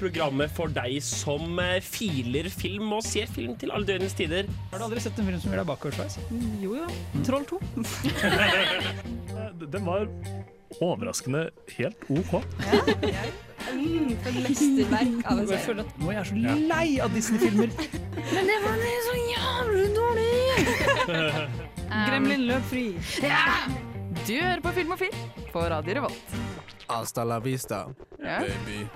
Programmet for deg som eh, filer film og ser film til alle døgnets tider. Har du aldri sett en film som gjør deg bakoversveis? Jo jo. Troll 2. Den var overraskende helt OK. Mm, for et mesterverk av en serie. nå er jeg så lei av Disney-filmer. Men det var så jævlig dårlig! Gremlin løp fri. Du hører på Film og Film på Radio Revolt. Hasta la vista, Ja. baby.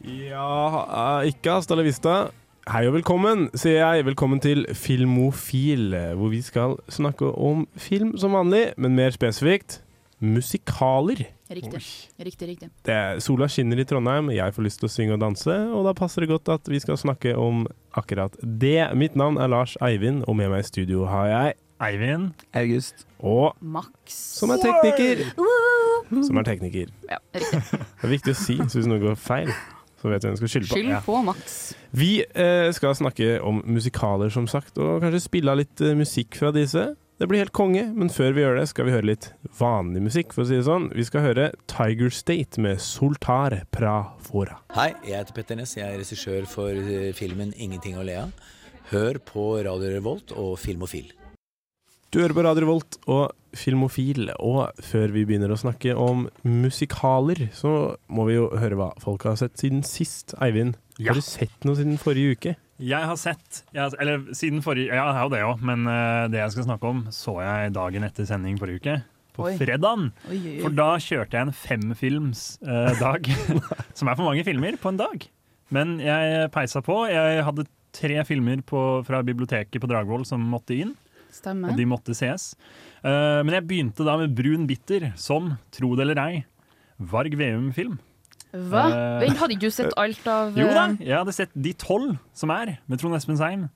Ja, ikke hasta la vista. Hei og velkommen, sier jeg. Velkommen til Filmofil, hvor vi skal snakke om film som vanlig, men mer spesifikt musikaler. Riktig. Riktig, riktig. Det er, sola skinner i Trondheim, jeg får lyst til å synge og danse, og da passer det godt at vi skal snakke om akkurat det. Mitt navn er Lars Eivind, og med meg i studio har jeg Eivind. August. Og Max. som er tekniker. Som er tekniker. Ja, riktig. Det er viktig å si, hvis noe går feil, så vet vi hvem vi skal skylde på. Skyld på Max. Vi eh, skal snakke om musikaler, som sagt, og kanskje spille av litt eh, musikk fra disse. Det blir helt konge, men før vi gjør det, skal vi høre litt vanlig musikk, for å si det sånn. Vi skal høre Tiger State med Soltar pra fora. Hei, jeg heter Petter Ness. Jeg er regissør for eh, filmen 'Ingenting å le av'. Hør på Radio Revolt og Filmofil. Du hører på Radio Volt og Filmofil, og før vi begynner å snakke om musikaler, så må vi jo høre hva folk har sett siden sist. Eivind, Ja. har du sett noe siden forrige uke? Jeg har sett jeg har, Eller siden forrige Ja, jeg har jo det òg, men uh, det jeg skal snakke om, så jeg dagen etter sending forrige uke. På Oi. fredagen. Oi, oi, For da kjørte jeg en femfilmsdag. Uh, som er for mange filmer på en dag. Men jeg peisa på. Jeg hadde tre filmer på, fra biblioteket på Dragvoll som måtte inn. Stemmer. Og de måtte ses. Uh, men jeg begynte da med Brun bitter, som, tro det eller ei, Varg Veum-film. Hva? Uh, Vent, hadde ikke du sett alt av Jo da, eh, jeg hadde sett de tolv som er, med Trond Espen Seim.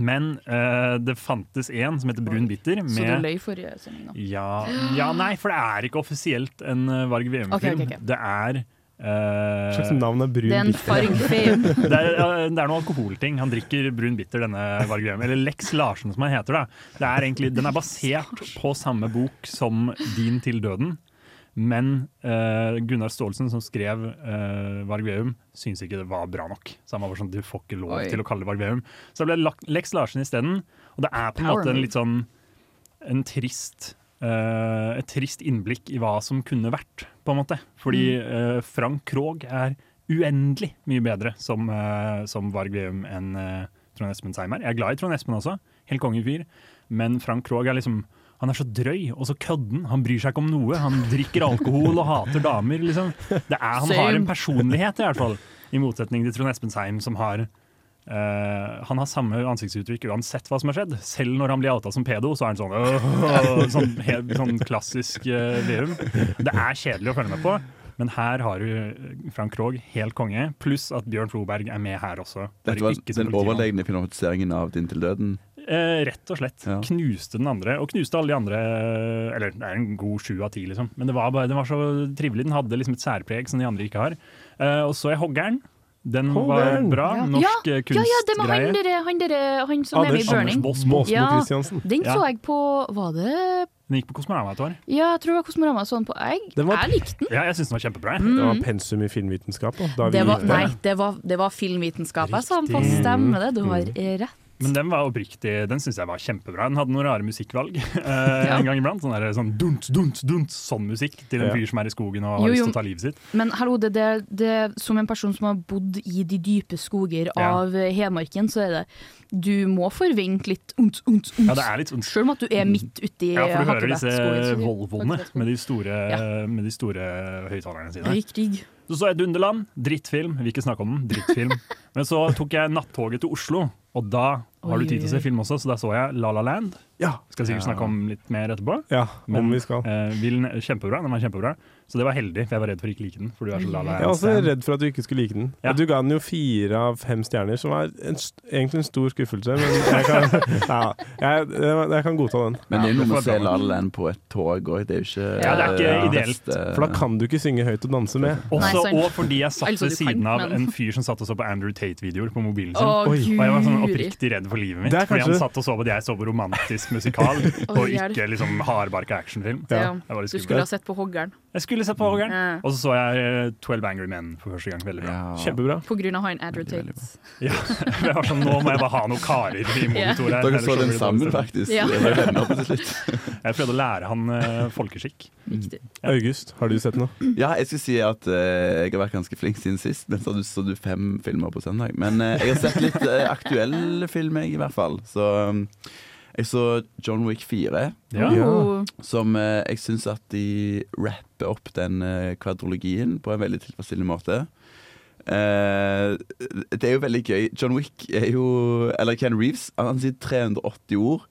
Men uh, det fantes en som heter Brun bitter. Så du Med løy forrige sending, da? ja, ja, nei, for det er ikke offisielt en Varg Veum-film. Okay, okay, okay. Det er eh, Hva slags navn er brun Det er en bitter? det er, det er noe alkoholting. Han drikker brun bitter, denne Varg Veum. Eller Lex Larsen, som han heter. da. Det er egentlig, den er basert på samme bok som Din til døden. Men uh, Gunnar Staalesen, som skrev uh, Varg Veum, syntes ikke det var bra nok. Så han var sånn, du får ikke lov Oi. til å kalle det Varg Veum. Så det ble Lex Larsen isteden. Og det er på en måte en litt sånn en trist eh, et trist innblikk i hva som kunne vært, på en måte. Fordi uh, Frank Krogh er uendelig mye bedre som, uh, som Varg Veum enn Trond Espen Seim er. Jeg er glad i Trond Espen også, helt kongefyr, men Frank Krogh er liksom han er så drøy og så kødden. Han bryr seg ikke om noe. Han drikker alkohol og hater damer. Liksom. Det er, han har en personlighet, i hvert fall. I motsetning til Trond Espen Seim, som har eh, Han har samme ansiktsuttrykk uansett hva som har skjedd. Selv når han blir outa som pedo, så er han sånn «Åh», sånn, helt, sånn klassisk uh, Veum. Det er kjedelig å følge med på. Men her har du eh, Frank Krogh, helt konge, pluss at Bjørn Floberg er med her også. Dette var ikke den overlegne finansieringen av Din til døden. Uh, rett og slett. Ja. Knuste den andre, og knuste alle de andre Eller det er en god sju av ti, liksom. Men det var, bare, det var så trivelig. Den hadde liksom et særpreg som de andre ikke har. Uh, og så er Hoggeren. Den var bra. Norsk Ja, kunstgreie. ja, det var han derre han, derre- han som er med i Burning. Anders Måsmo Ja. Christiansen. Den så jeg på Var det Den gikk på Kosmorama et år. Ja, jeg tror det var Kosmorama sånn på. Jeg, var- jeg likte den. Ja, jeg syns den var kjempebra. Mm. Det var pensum i filmvitenskap. Da, da vi Det var, nei, det var, det var filmvitenskap. Jeg sa den på Riktig. stemme det. Du har Mm. rett. Men den var oppriktig, den syns jeg var kjempebra. Den hadde noen rare musikkvalg eh, Ja. en gang iblant. Sånn, der, sånn dunt, dunt, dunt, sånn musikk til en fyr som er i skogen og har Jo, lyst til å ta livet sitt. Men hallo, det, det, det, som en person som har bodd i de dype skoger av ja. Hedmarken, så er det Du må forvente litt ondt, ondt, ondt Ja, det er litt sånn Selv om at du er midt uti Ja, for du hører disse Volvoene med de store, Ja. med de store høyttalerne sine. Riktig. Så så jeg Dunderland, drittfilm. Vil ikke snakke om den, drittfilm. Men så tok jeg nattoget til Oslo, og da har du tid til å se film også, så da så jeg La La Land. Ja. Skal sikkert snakke om litt mer etterpå. ja, Men, vi skal. Eh, vil, kjempebra, den var kjempebra. Så det var heldig, for jeg var redd for ikke like den. For du er så La Jeg var også redd for at du ikke skulle like den. Ja. Du ga den jo fire av fem stjerner, som var en, st- egentlig en stor skuffelse. Men jeg kan, ja, jeg, jeg, kan godta den. Men det er jo noe med å se La. La Land på et tog òg. Det er jo ikke Ja, det er ikke ja. ideelt, beste- For da kan du ikke synge høyt og danse med. Også, og fordi jeg satt ved siden av en fyr som satt og så på Andrew Tate-videoer på mobilen sin. Å, Oi. Og jeg var sånn oppriktig redd for livet mitt. Er Fordi han satt og så på det jeg så på romantisk musikal, og ikke liksom hardbarka actionfilm. Ja. Det var litt Du skulle ha sett på Hoggeren. Jeg skulle sett på Hoggeren. Ja. Og så så jeg eh, 12 Angry Men for første gang. Veldig bra. Ja. Kjempebra. På grunn av han Andrew Veldig, veldig Tate. Ja. Jeg var sånn, Nå må jeg bare ha noen karer i monitor her. Dere så den sammen, faktisk. Ja. Jeg prøvde å lære han uh, folkeskikk. Viktig. August, har du sett noe? Ja, jeg skulle si at uh, jeg har vært ganske flink siden sist. Men så du, så du fem filmer på søndag. Men uh, jeg har sett litt uh, aktuelle filmer, jeg, i hvert fall. Så um, jeg så John Wick 4, Ja. Ja. som eh, jeg syns at de rapper opp den uh, kvadrologien på en veldig tilfredsstillende måte. Eh, det er jo veldig gøy. John Wick er jo Eller Ken Reeves, han sier 380 ord.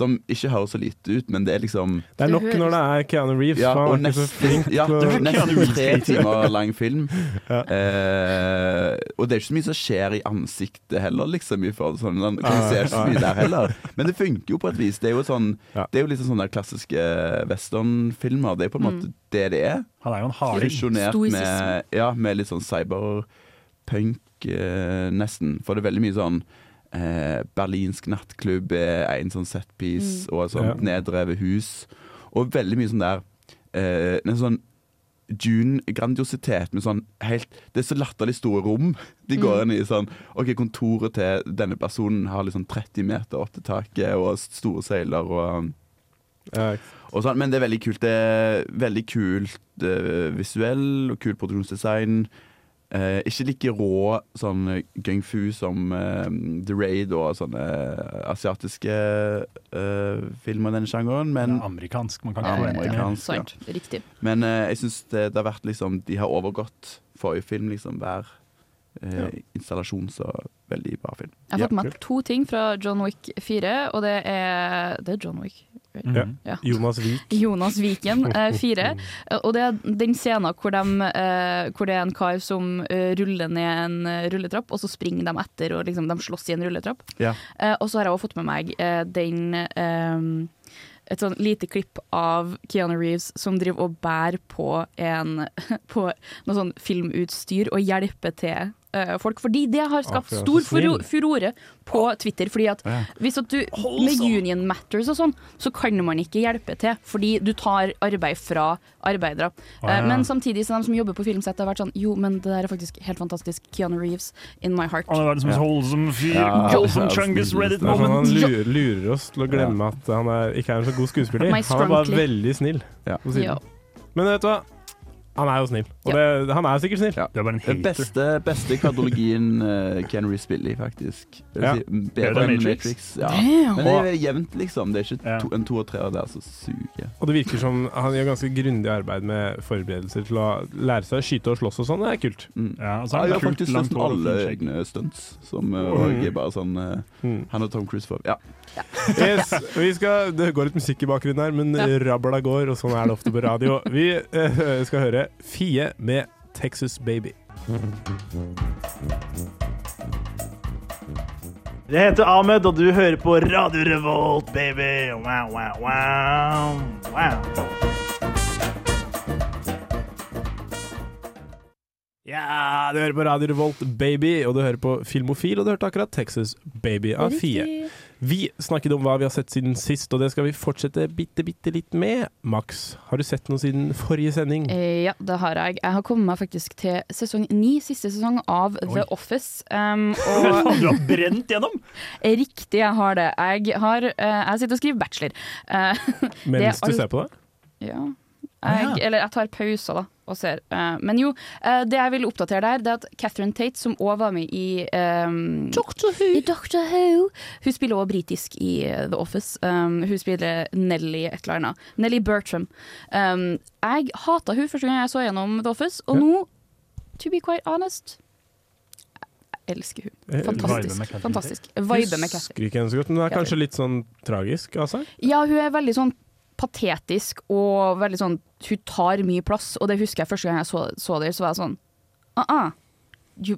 Som ikke høres så lite ut, men det er liksom Det er nok når det er Keanu Reeves. Ja, og han er nesten, flink ja, nesten tre timer lang film. Ja. Eh, og det er ikke så mye som skjer i ansiktet heller, liksom. I forhold til sånn, man kan Nei, se ikke så mye der heller. Men det funker jo på et vis. Det er jo sånn Ja. Det er jo litt sånn der klassiske westernfilmer. Det er på en måte det det er. Han er jo en harding. Fusjonert med, ja, med litt sånn cyberpunk, eh, nesten. For det er veldig mye sånn eh, Berlinsk nattklubb er en sånn setpiece, og et sånt Ja. neddrevet hus. Og veldig mye sånn der eh, En sånn June-grandiositet med sånn helt Det er så latterlig store rom. De går inn i sånn OK, kontoret til denne personen har liksom 30 meter opp til taket og store seiler og og sånn, men det er veldig kult. Det er veldig kult uh, visuell og kult produksjonsdesign. Eh, ikke like rå sånn gung fu som eh, The Raid og sånne asiatiske eh, filmer i denne sjangeren, men, Ja, amerikansk. Man kan ikke forvente mer. amerikansk. ja. Sant. Riktig. men eh, jeg syns det, det har vært liksom De har overgått forrige film, liksom hver eh, installasjon, så veldig bra film. Jeg har fått med meg to ting fra John Wick 4, og det er Det er John Wick. Mhm. Ja. Jonas Vik. Jonas Viken, eh, fire. Eh, Og det er den scenen hvor, de, eh, hvor det er en kar som eh, ruller ned en eh, rulletrapp, og så springer de etter, og liksom, de slåss i en rulletrapp. Ja. Eh, og så har jeg også fått med meg eh, den eh, et sånn lite klipp av Keanu Reeves som driver og bærer på, en, på noe sånn filmutstyr og hjelper til folk. Fordi det har skapt for er stor furo- furore på Twitter. Fordi at hvis at du med union matters og sånn, så kan man ikke hjelpe til. Fordi du tar arbeid fra arbeidere. Ah, Eh, ja. Men samtidig så de som jobber på filmsett har vært sånn Jo, men det der er faktisk helt fantastisk. Keanu Reeves in my heart. Han er verdens mest holdsomme fyr. Jolson Chungus. Reddit sånn moment. han lurer, lurer oss til å glemme at han er, ikke er en så god skuespiller. Han er bare veldig snill. Ja. på siden. Ja. Men vet du hva? Han er jo snill. Og det, han er sikkert snill. Ja. Du er bare en Den beste, beste kvadrologien uh, Ken spiller i, faktisk. Ja. si, Bedre enn Matrix? Matrix. Ja. Men det er jevnt, liksom. Det er ikke to, en to og tre der som suger. Og det virker som han gjør ganske grundig arbeid med forberedelser til å lære seg å skyte og slåss og sånn. Det er kult. Mm. Ja, og så Ja, er har faktisk nesten alle egne stunts. Som uh, Mm. er bare sånn uh, Mm. Han og Tom Cruise får Ja. Yes, vi skal, Det går litt musikk i bakgrunnen her, men Ja. rabla går, og sånn er det ofte på radio. Vi eh, skal høre Fie med 'Texas Baby'. Jeg heter Ahmed, og du hører på Radio Revolt, baby. Wow, wow, wow. wow. Ja, du hører på Radio Revolt, baby, og du hører på Filmofil, og du hørte akkurat 'Texas Baby' av Fie. Vi snakket om hva vi har sett siden sist, og det skal vi fortsette bitte, bitte litt med. Max, har du sett noe siden forrige sending? Eh, Ja, det har jeg. Jeg har kommet meg faktisk til sesong ni, siste sesong av The Office. Um, og du har brent gjennom! riktig, jeg har det. Jeg har uh, Jeg sitter og skriver bachelor. Uh, Mens du ser på det? ja. Jeg, eller jeg tar pauser, da, og ser. Eh, men jo, eh, det jeg vil oppdatere der, det er at Catherine Tate, som òg var med i um, Doctor Who. I Doctor Who Hun spiller òg britisk i The Office. Um, hun spiller Nelly et eller annet. Nelly Bertram. Um, jeg hata hun første gang jeg så gjennom The Office, og Ja. nå, to be quite honest Jeg elsker hun. Fantastisk. Fantastisk. Vibe med Catherine. Husker ikke henne så godt, men det er kanskje litt sånn tragisk av seg? Ja, hun er veldig sånn patetisk og veldig sånn Hun tar mye plass, og det husker jeg første gang jeg så, så det, så var jeg sånn uh-uh. Du,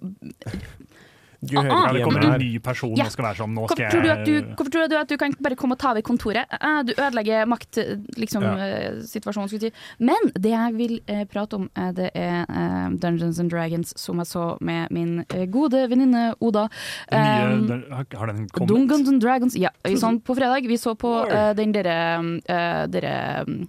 Du Ah, hører ah. Ja, ikke det kommer en ny person Ja. og skal være sånn Nå hvorfor, skal tror du at du, hvorfor tror du at du kan bare komme og ta over kontoret? Uh, du ødelegger maktsituasjonen, liksom, Ja. eh, situasjonen, skulle jeg si. Men det jeg vil uh, prate om, uh, det er eh, Dungeons and Dragons, som jeg så med min eh, gode venninne Oda. Nye, Um, den, har- Har den kommet? Dungeons and Dragons, ja. Sånn på fredag. Vi så på eh, den derre uh, dere, um,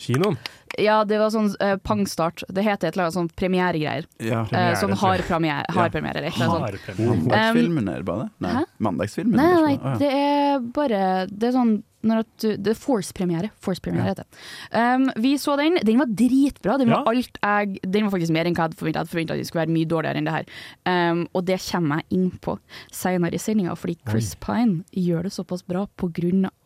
Kinoen? Ja, det var sånn uh, pangstart. Det heter et eller annet sånn premieregreier. Ja. Eh, sånn Premiere, uh, sånn hardpremiere. hard Ja. premiere eller. Harpremiere. Mandagsfilmen, er det bare? Nei. Hæ? Mandagsfilmen? Nei, nei, det er bare Det er sånn når at Det er Force-premiere. Force-premiere heter det. Um, vi så den. Den var dritbra. Den var, jeg, den var faktisk mer enn hva jeg hadde forventa. Jeg hadde forventa at den skulle være mye dårligere enn det her. Um, og det kommer jeg inn på senere i sendinga, fordi Chris Pine gjør det såpass bra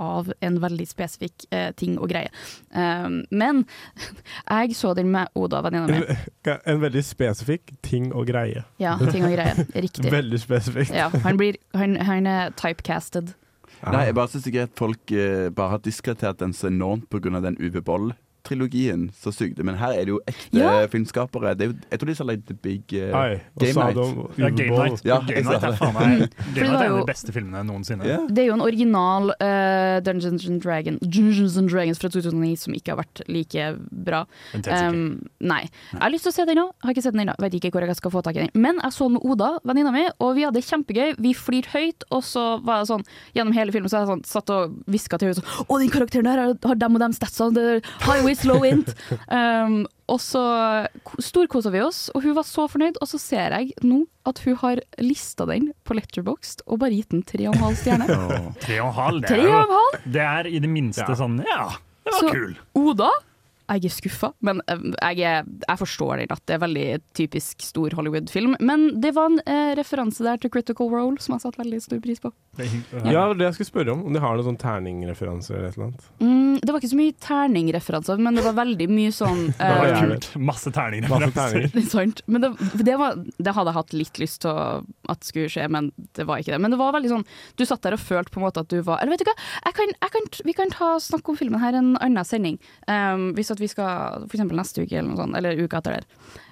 av en veldig spesifikk uh, ting og greie. Um, men jeg så den med Oda, venninna mi. En, en veldig spesifikk ting og greie. Ja, ting og greie. Riktig. Veldig spesifikt. Ja, han, blir, han, han er typecasted. Nei, jeg bare syns ikke at folk eh, bare har diskretert den så enormt pga. den Uwe Boll-trilogien som sugde. Men her er det jo ekte Ja. filmskapere. Det er jo, jeg tror de sa like The Big uh, Ai, Game Night. om Ja, Game Night, Ja, Game Night er faen meg Game Night er en jo- av de beste filmene noensinne. Yeah. Det er jo en original uh, Dungeons and Dragon, Dungeons and Dragons fra 2009 som ikke har vært like bra. Um, nei. Jeg har lyst til å se den nå, har ikke sett den ennå. Vet ikke hvor jeg skal få tak i den. Men jeg så den med Oda, venninna mi, og vi hadde det kjempegøy. Vi flirte høyt, og så var det sånn gjennom hele filmen så jeg sånn, satt og hviska til henne sånn Å, den karakteren der har, har dem og dem statsene, det er high waist, low int. Um, og så storkosa vi oss, og hun var så fornøyd. Og så ser jeg nå at hun har lista den på Letterboxd og bare gitt den tre og en halv stjerne. Tre og en halv, det er, jo, det er i det minste Ja. sånn Ja, det var Så- kul. Oda? Jeg er skuffa, men eh, jeg, er, jeg forstår det at det er veldig typisk stor Hollywood-film. Men det var en eh, referanse der til Critical Role som jeg satte veldig stor pris på. Ja, det jeg skulle spørre om. Om de har noen sånn terningreferanser eller et eller annet. Mm, det var ikke så mye terningreferanser, men det var veldig mye sånn Det var eh. Kult. Masse terningreferanser. Masse er sant. Men det, det, var, det hadde jeg hatt litt lyst til at skulle skje, men det var ikke det. Men det var veldig sånn Du satt der og følte på en måte at du var Eller vet du hva, jeg kan, jeg kan, vi kan ta snakke om filmen her en annen sending. Um, hvis at vi skal eksempel neste uke eller noe sånt, eller uka etter der.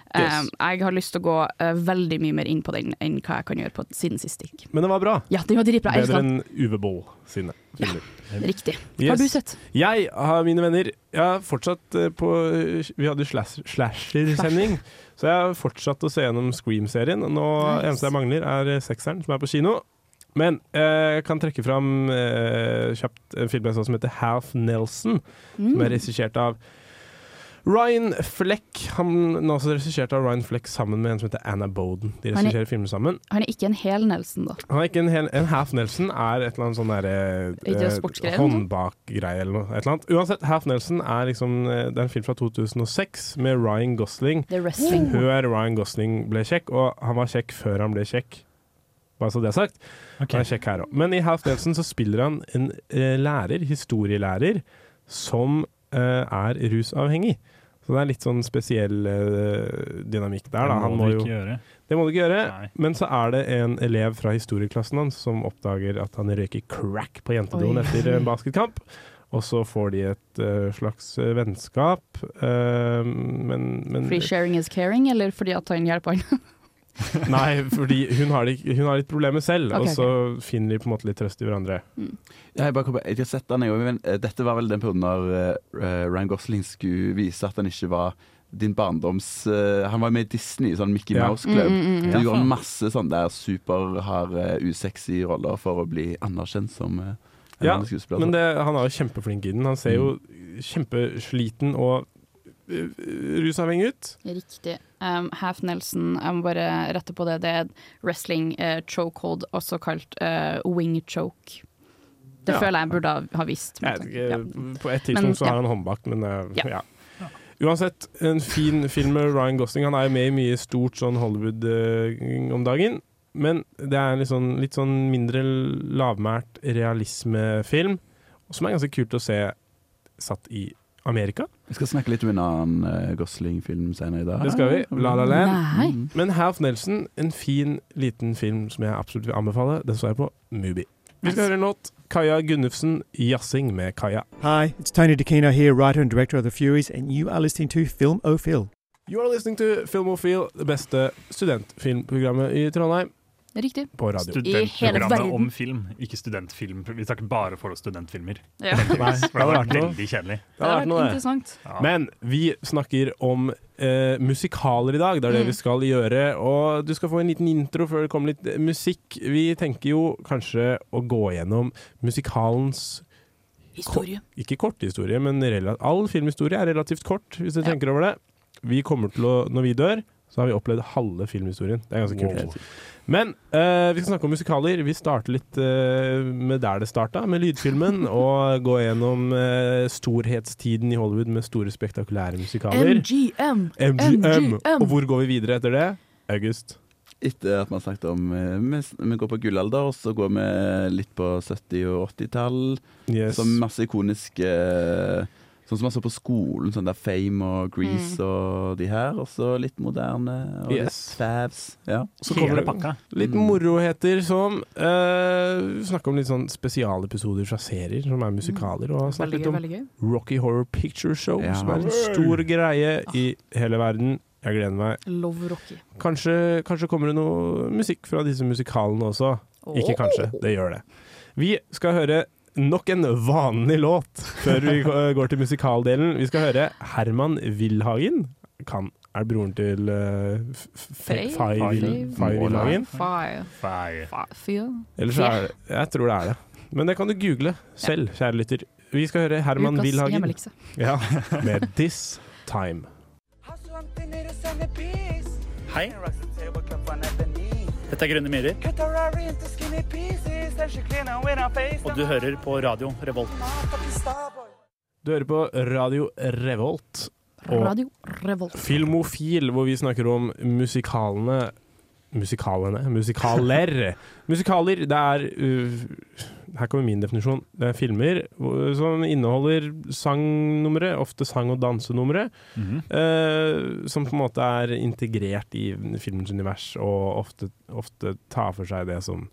Um, Yes. Jeg har lyst til å gå eh, veldig mye mer inn på den enn hva jeg kan gjøre på siden sist gikk. Men det var bra. Ja, den var dritbra. Bedre enn Uwe Boll sine filmer. Riktig. Yes. Har du sett? Jeg har mine venner. Jeg har fortsatt eh, på Vi hadde slash, slasher-sending, så jeg har fortsatt å se gjennom Scream-serien. Nå Nice. eneste jeg mangler, er eh, sekseren, som er på kino. Men eh, jeg kan trekke fram eh, kjapt en film jeg så som heter Half Nelson, som Mm. er regissert av Ryan Fleck. Han er også regissert av Ryan Fleck sammen med en som heter Anna Boden. De er- regisserer filmer sammen. Han er ikke en hel Nelson, da. Han er ikke en, hel, en half Nelson er et eller annet sånn derre eh, sportsgreie eller noe sånt? Håndbakgreie eller noe. Et eller annet. Uansett, half Nelson er liksom eh, Det er en film fra 2006 med Ryan Gosling. Wrestling. Før Ryan Gosling ble kjekk, og han var kjekk før han ble kjekk. Bare så det er sagt. Okay. Han er kjekk her òg. Men i Half Nelson så spiller han en eh, lærer, historielærer, som eh, er rusavhengig. Så det er litt sånn spesiell uh, dynamikk der. Da. Det Han må må du jo ikke gjøre. det må du ikke gjøre. Nei. Men så er det en elev fra historieklassen hans som oppdager at han røyker crack på jentedoen Oi. etter en basketkamp. Og så får de et uh, slags eh, vennskap. uh, men, men Free sharing is caring, eller fordi at han hjelper han? Nei, fordi hun har, litt, hun har litt problemer selv, okay, og så finner de på en måte litt trøst i hverandre. Ja, jeg, bare kom jeg har sett den, jeg, men eh, Dette var vel den perioden da uh, Ryan Gosling skulle vise at han ikke var din barndoms uh, Han var med i Disney, sånn Mickey Ja. Mouse Club. Mm, mm, mm, du Ja, gjorde masse sånn der superharde, usexy roller for å bli anerkjent som uh, Ja, skuespiller. Men det, han er jo kjempeflink i den. Han ser jo kjempesliten og uh, rusavhengig ut. Riktig. Um, Half Nelson, jeg må bare rette på det. Det er wrestling uh, chokehold, også kalt uh, wing choke. Det Ja. føler jeg burde ha- visst. Ja. På et tidspunkt Men, så har han håndbak, men Ja. ja. Uansett, en fin film med Ryan Gosling. Han er jo med i mye stort sånn Hollywood uh, om dagen. Men det er en litt sånn, litt sånn mindre lavmælt realismefilm, som er ganske kult å se satt i Amerika. Vi skal snakke litt om en annen eh, Gosling-film senere i dag. Det skal vi. La La Land. Nei. Mm. Men Half Nelson, en fin liten film som jeg absolutt vil anbefale. Den så jeg på Mubi. Vi skal høre en låt. Kaja Gunnufsen, 'Jazzing med Kaja'. Hi, it's Tony DeCino here, writer and director of The Furies, and you are listening to Film O Phil. You are listening to Film Filmofil, det beste studentfilmprogrammet i Trondheim, Riktig. på radio. Studentprogrammet om film, ikke studentfilm. Vi snakker bare for oss studentfilmer. Ja. Nei, For det hadde vært veldig kjedelig. Det hadde vært noe, det. interessant. Ja. Men vi snakker om eh, musikaler i dag. Det er det Mm. vi skal gjøre. Og du skal få en liten intro før det kommer litt musikk. Vi tenker jo kanskje å gå gjennom musikalens Historie. Ko ikke kort historie, men all filmhistorie er relativt kort, hvis du tenker over det. Vi kommer til å, Når vi dør, så har vi opplevd halve filmhistorien. Det er ganske kult. Wow. Men uh, vi skal snakke om musikaler. Vi starter litt uh, med der det starta, med lydfilmen. og gå gjennom uh, storhetstiden i Hollywood med store, spektakulære musikaler. MGM. MGM. Og hvor går vi videre etter det? August. Etter at man snakket om Vi, vi går på gullalder, og så går vi litt på 70- og 80-tall. Yes. Så masse ikoniske Sånn som man så på skolen, sånn der Fame og Grease Mm. og de her. Og så litt moderne og Yes. litt favs. Ja. Så kommer det pakka. litt Mm. moroheter som uh, Snakke om litt sånn spesialepisoder fra serier som er musikaler. Og snakke litt om. Rocky Horror Picture Show, Ja. som er en stor greie i hele verden. Jeg gleder meg. Love Rocky. Kanskje, kanskje kommer det noe musikk fra disse musikalene også. Ikke kanskje, det gjør det. Vi skal høre nok en vanlig låt før vi går til musikaldelen. Vi skal høre Herman Wilhagen. Kan, er det broren til uh? Fay Wil- Wilhagen? Fire. Eller så er det Jeg tror det er det. Men det kan du google selv, kjære lytter. Vi skal høre Herman Wilhagen ja, med 'This Time'. Hei. Dette er Grønne myrer. Og du hører på radio Revolt. Du hører på Radio Revolt. Og Radio Revolt. Filmofil, hvor vi snakker om musikalene Musikalene Musikaler. Musikaler, det er uh, Her kommer min definisjon. Det er filmer som inneholder sangnumre, ofte sang- og dansenumre, mm -hmm. uh, som på en måte er integrert i filmens univers, og ofte, ofte tar for seg det som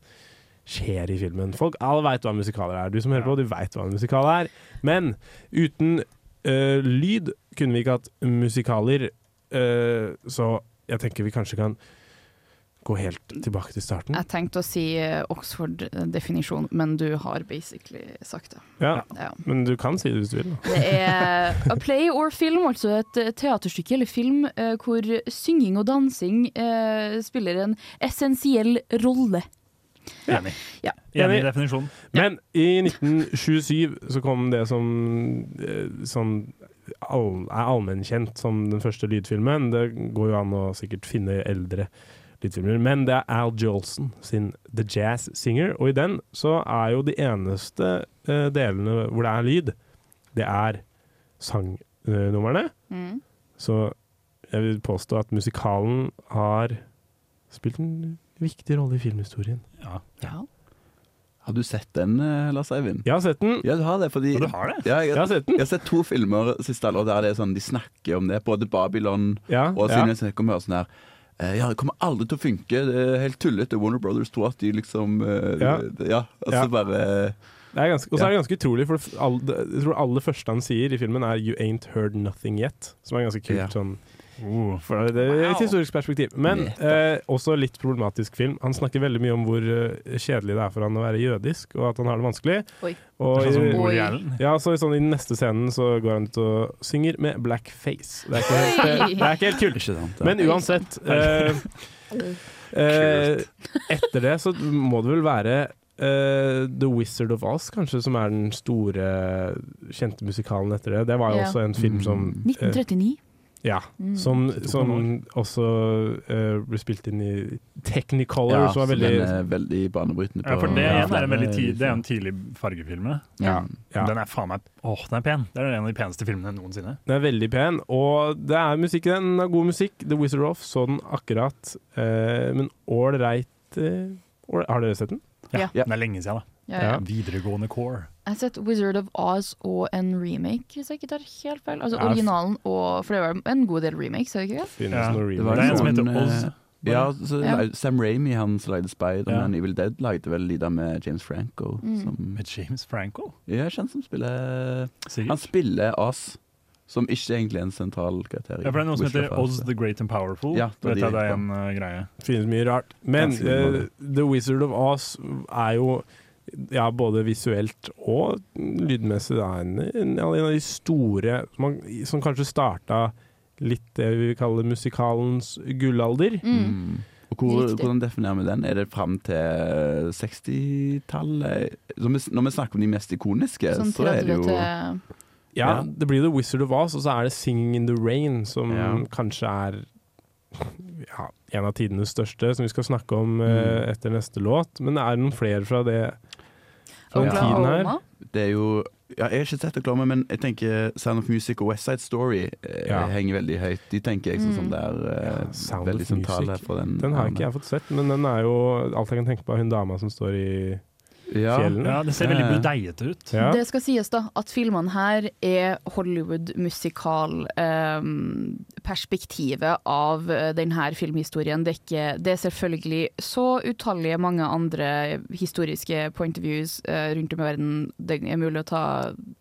skjer i filmen. Folk alle veit hva musikaler er. Du som hører på, du veit hva en musikal er. Men uten uh, lyd kunne vi ikke hatt musikaler, eh, så jeg tenker vi kanskje kan gå helt tilbake til starten. Jeg tenkte å si eh, Oxford-definisjon, men du har basically sagt det. Ja, Ja. Men du kan si det hvis du vil. da. Det er a play or film, altså et teaterstykke eller film eh, hvor synging og dansing eh, spiller en essensiell rolle. Enig. Ja. Enig i definisjonen. Men i 1927 så kom det som, som all, er allmennkjent som den første lydfilmen. Det går jo an å sikkert finne eldre lydfilmer. Men det er Al Jolson sin The Jazz Singer, og i den så er jo de eneste uh, delene hvor det er lyd, det er sangnumrene. Mm. Så jeg vil påstå at musikalen har spilt en viktig rolle i filmhistorien. Ja. Ja. Har du sett den, eh, Lars Eivind? Jeg har sett den. Ja, du har det, fordi du har det? Ja, jeg, Jeg har sett den. jeg har sett to filmer siste halvår der det er sånn, de snakker om det. Både Babylon Ja, og ja. snakker om sånn her ja, det kommer aldri til å funke. Det er helt tullete. Warner Brothers tror at de liksom eh, Ja. ja. altså Ja. bare og så er det ganske utrolig, for f- all, jeg tror det aller første han sier i filmen er 'You ain't heard nothing yet', som er ganske kult. Sånn, Uh. for det er et historisk perspektiv. Men eh, også litt problematisk film. Han snakker veldig mye om hvor eh, kjedelig det er for han å være jødisk, og at han har det vanskelig. Oi. Og, Sånn som i- Woody Allen. ja, så i sånn, I den neste scenen så går han ut og synger med blackface. Det er ikke helt, eh, det er ikke helt kult. Ikke sant? ja. Men uansett eh, eh, Etter det så må det vel være eh, The Wizard of Oz, kanskje, som er den store, kjente musikalen etter det. Det var jo Ja. også en film som Mm. eh, 1939. Ja. Mm. Som, som også uh, ble spilt inn i Technicolor, ja, som så var veldig den er veldig banebrytende. Ja, for det Ja, er en veldig tid, det er en tidlig fargefilm. ja. Ja. Den er faen meg Åh, den er pen! Det er en av de peneste filmene noensinne. Den er veldig pen, og det er musikk i den. Den er god musikk. The Wizard of Oz så den akkurat, uh, men ålreit uh, Har dere sett den? Ja. Den er lenge siden, da. Ja, ja. Videregående core. Jeg har sett Wizard of Oz og en remake, hvis jeg ikke tar helt feil. Altså Ja, originalen og For det var en god del remakes, er det ikke det? Finnes det var er en som heter Oz. eh, Ja, så Ja. Sam Raimi, han som lagde Spider-Man Ja. Evil Dead, lagde vel Lida med James Franco. Mm. Som, Med James Franco. ja, kjent som spiller Han spiller Oz, som ikke egentlig er en sentral karakter. Ja, for det er noe som heter Oz the Great and Powerful. Ja, det er jeg, det er en uh, greie. finnes mye rart. Men uh, The Wizard of Oz er jo ja, både visuelt og lydmessig det en, en, en av de store som, man, som kanskje starta litt det vi kaller musikalens gullalder. Mm. Mm. Og hvor, hvordan definerer vi den? Er det fram til 60-tallet? Når, vi- når vi snakker om de mest ikoniske, Sånn så er det jo Ja, det blir The Wizard of Oz, og så er det Singing in the Rain, som Ja. kanskje er ja, en av tidenes største, som vi skal snakke om eh, etter neste låt. Men det er noen flere fra det den tiden her. Det er jo ja, Jeg har ikke sett Oklahoma, men jeg tenker Sound of Music og West Side Story eh, Ja. henger veldig høyt. De tenker jeg sånn som det er eh, Sound veldig of sentrale Music. for den. Den har ikke jeg fått sett, men den er jo alt jeg kan tenke på er hun dama som står i Ja. fjellene. Ja, det ser veldig budeieete ut. Ja. Det skal sies da at filmene her er Hollywood-musikal-perspektivet av eh, denne filmhistorien. Det er, ikke, det er selvfølgelig så utallige mange andre historiske point of views eh, rundt om i verden det er mulig å ta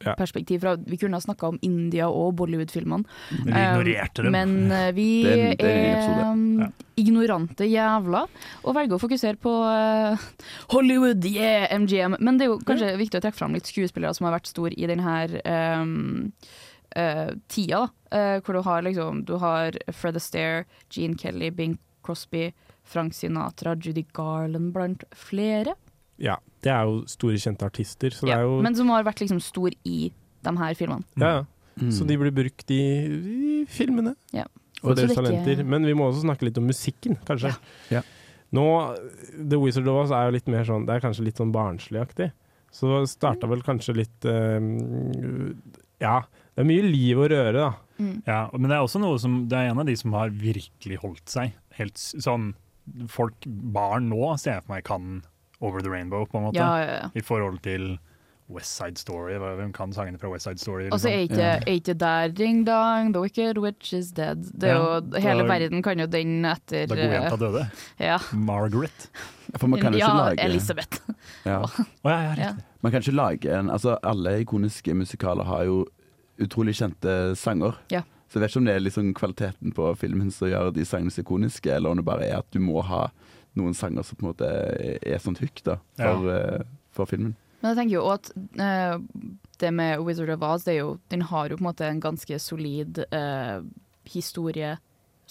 Ja. perspektiv fra. Vi kunne ha snakka om India og Bollywood-filmene. Men vi ignorerte dem. Men eh, vi den, er er um, ignorante jævla og velger å fokusere på eh, Hollywood, yeah, MGM. Men det er jo kanskje viktig å trekke fram litt skuespillere som har vært store i denne um, uh, tida. da. Eh, hvor du har liksom Du har Fred Astaire, Gene Kelly, Bing Crosby, Frank Sinatra, Judy Garland blant flere. Ja, det er jo store, kjente artister, så det Ja, er jo Men som har vært liksom stor i de her filmene. ja, ja. Mm. Så de blir brukt i, i filmene. Ja. Og Så deres er talenter. Men vi må også snakke litt om musikken, kanskje. Ja. Nå, The Wizard of Oz er jo litt mer sånn Det er kanskje litt sånn barnsligaktig. Så det starta vel kanskje litt uh, Ja, det er mye liv og røre, da. Mm. Ja, men det er også noe som Det er en av de som har virkelig holdt seg. Helt sånn Folk, barn nå, ser jeg for meg kan Over the Rainbow, på en måte. Ja, ja, ja. I forhold til West Side Story. Hvem kan sangene fra West Side Story? Og så er liksom? ikke, er ikke der Ding dong, the wicked witch is dead. Det er Ja, jo, hele da- verden kan jo den etter Da godjenta døde. Ja. Margaret. For man kan ja, ikke lage Elisabeth. Ja. oh, ja, ja, Ja. Man kan ikke lage en Altså, alle ikoniske musikaler har jo utrolig kjente sanger. Ja. Så jeg vet ikke om det er liksom kvaliteten på filmen som gjør de sangene så ikoniske, eller om det bare er at du må ha noen sanger som på en måte er, er sånt hook da, for, eh, for filmen. Men jeg tenker jo at uh, det med Wizard of Oz, det er jo, den har jo på en måte en ganske solid uh, historie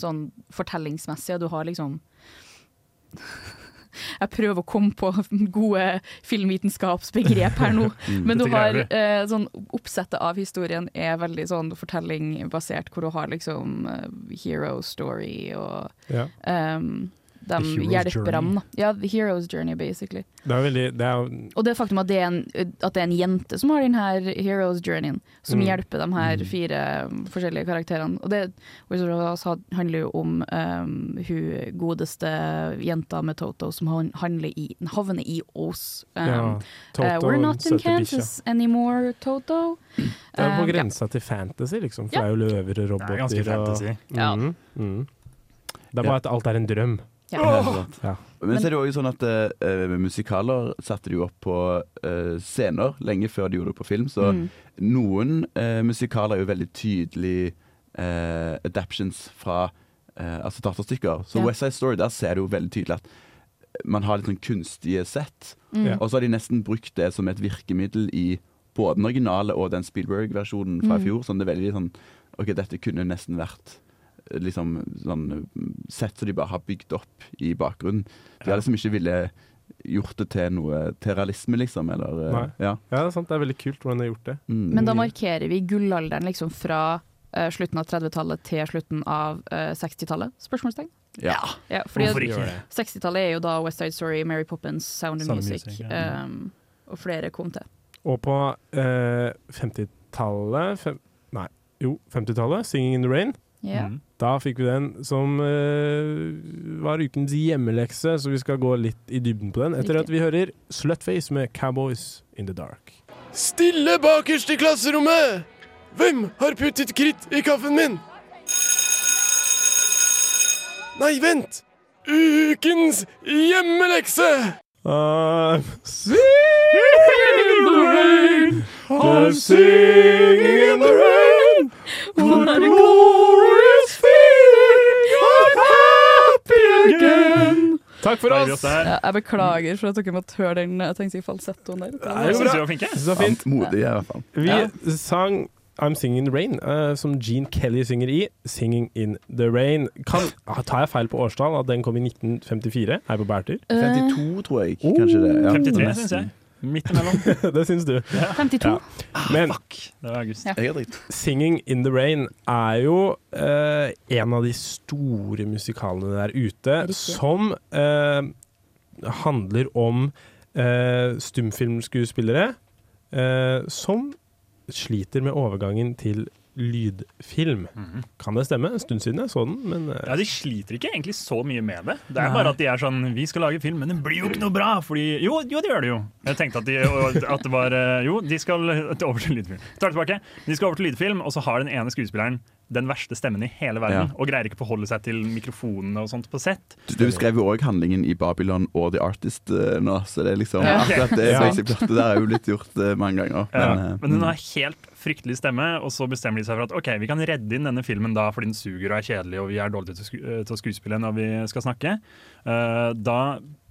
sånn fortellingsmessig, og du har liksom Jeg prøver å komme på gode filmvitenskapsbegrep her nå, Mm, men du har eh, sånn Oppsettet av historien er veldig sånn fortellingbasert, hvor du har liksom uh, hero story og Ja. um, de hjelper ham. Ja, the hero's journey, basically. Det er veldig det er, Og det faktum at det er en, at det er en jente som har den her hero's journeyen, som Mm. hjelper de her fire um, forskjellige karakterene. Og det Wizard of Oz handler jo om um, hun godeste jenta med Toto som handler i, havner i Oz. Um, Ja, Toto, uh, we're not in Kansas bicha. Anymore, Toto. Det er på Um, ja. til fantasy, liksom. For Ja. det er jo løver og roboter. Det er ganske fantasy. Og, Ja. Mhm, mhm. Det er bare at alt er en drøm. Ja. Ja. Men, så er det også sånn at uh, musikaler satte de jo opp på uh, scener lenge før de gjorde det på film. Så Mm. noen uh, musikaler er jo veldig tydelig adaptions fra altså teaterstykker. Så Ja. West Side Story, der ser du jo veldig tydelig at man har litt sånn kunstige sett. Mm. Og så har de nesten brukt det som et virkemiddel i både den originale og den Spielberg-versjonen fra i Mm. fjor. Sånn det er veldig sånn OK, dette kunne nesten vært liksom sånn sett som de bare har bygd opp i bakgrunnen. De har liksom ikke ville gjort det til noe til realisme, liksom. Eller, eh, ja. ja, det er sant. Det er veldig kult hvordan de har gjort det. Mm. Men da markerer vi gullalderen liksom fra uh, slutten av 30-tallet til slutten av uh, 60-tallet? Spørsmålstegn? ja. Ja, fordi Hvorfor ikke? 60-tallet er jo da West Side Story, Mary Poppins, Sound of Sound Music, Music, ja. um, og flere kom til. Og på uh, 50-tallet fem, Nei, jo, 50-tallet, 'Singing in the Rain'. Ja. Mm. Da fikk vi den som uh, var ukens hjemmelekse, så vi skal gå litt i dybden på den. Etter at vi hører 'Slutface' med 'Cowboys in the Dark'. Stille bakerst i klasserommet! Hvem har puttet kritt i kaffen min? Nei, vent! Ukens hjemmelekse! I'm singing in the rain, I'm singing in the rain, what a glorious feeling, I'm happy again. Takk for oss! Ja, jeg beklager for at dere måtte høre den jeg tenkte i falsettoen der. Nei, Jeg synes var fint. Modig, i hvert fall. Vi Ja. sang I'm Singing in the Rain, uh, som Gene Kelly synger i. 'Singing in the Rain'. Kan, ah, tar jeg feil på årstall? At den kom i 1954? Er jeg på bærtur? 52, tror jeg. Kanskje det. Ja, 53, synes syns jeg. Midt imellom. det syns du. 52. Ja. Men Det var august. Ja. 'Singing in the Rain' er jo eh, en av de store musikalene der ute som eh, handler om eh, stumfilmskuespillere eh, som sliter med overgangen til lydfilm. Mhm. Kan det stemme? En stund siden jeg så den, men uh... Ja, De sliter ikke egentlig så mye med det. Det er Nei. bare at de er sånn Vi skal lage film, men den blir jo ikke noe bra! Fordi Jo, jo det gjør det jo. Jeg tenkte at, de, at det var eh, Jo, de skal over til lydfilm. Tar det tilbake. De skal over til lydfilm, og så har den ene skuespilleren den verste stemmen i hele verden. Ja. Og greier ikke forholde seg til mikrofonene og sånt på sett. Du, du beskrev jo òg handlingen i Babylon og The Artist uh, nå, så det er liksom Ja. akkurat det Ja. basic plottet der er jo blitt gjort uh, mange ganger. Men, eh, men den har helt fryktelig stemme, og så bestemmer de seg for at ok, vi kan redde inn denne filmen da fordi den suger og er kjedelig og vi er dårlige til, sku til å skuespille når vi skal snakke. Eh, da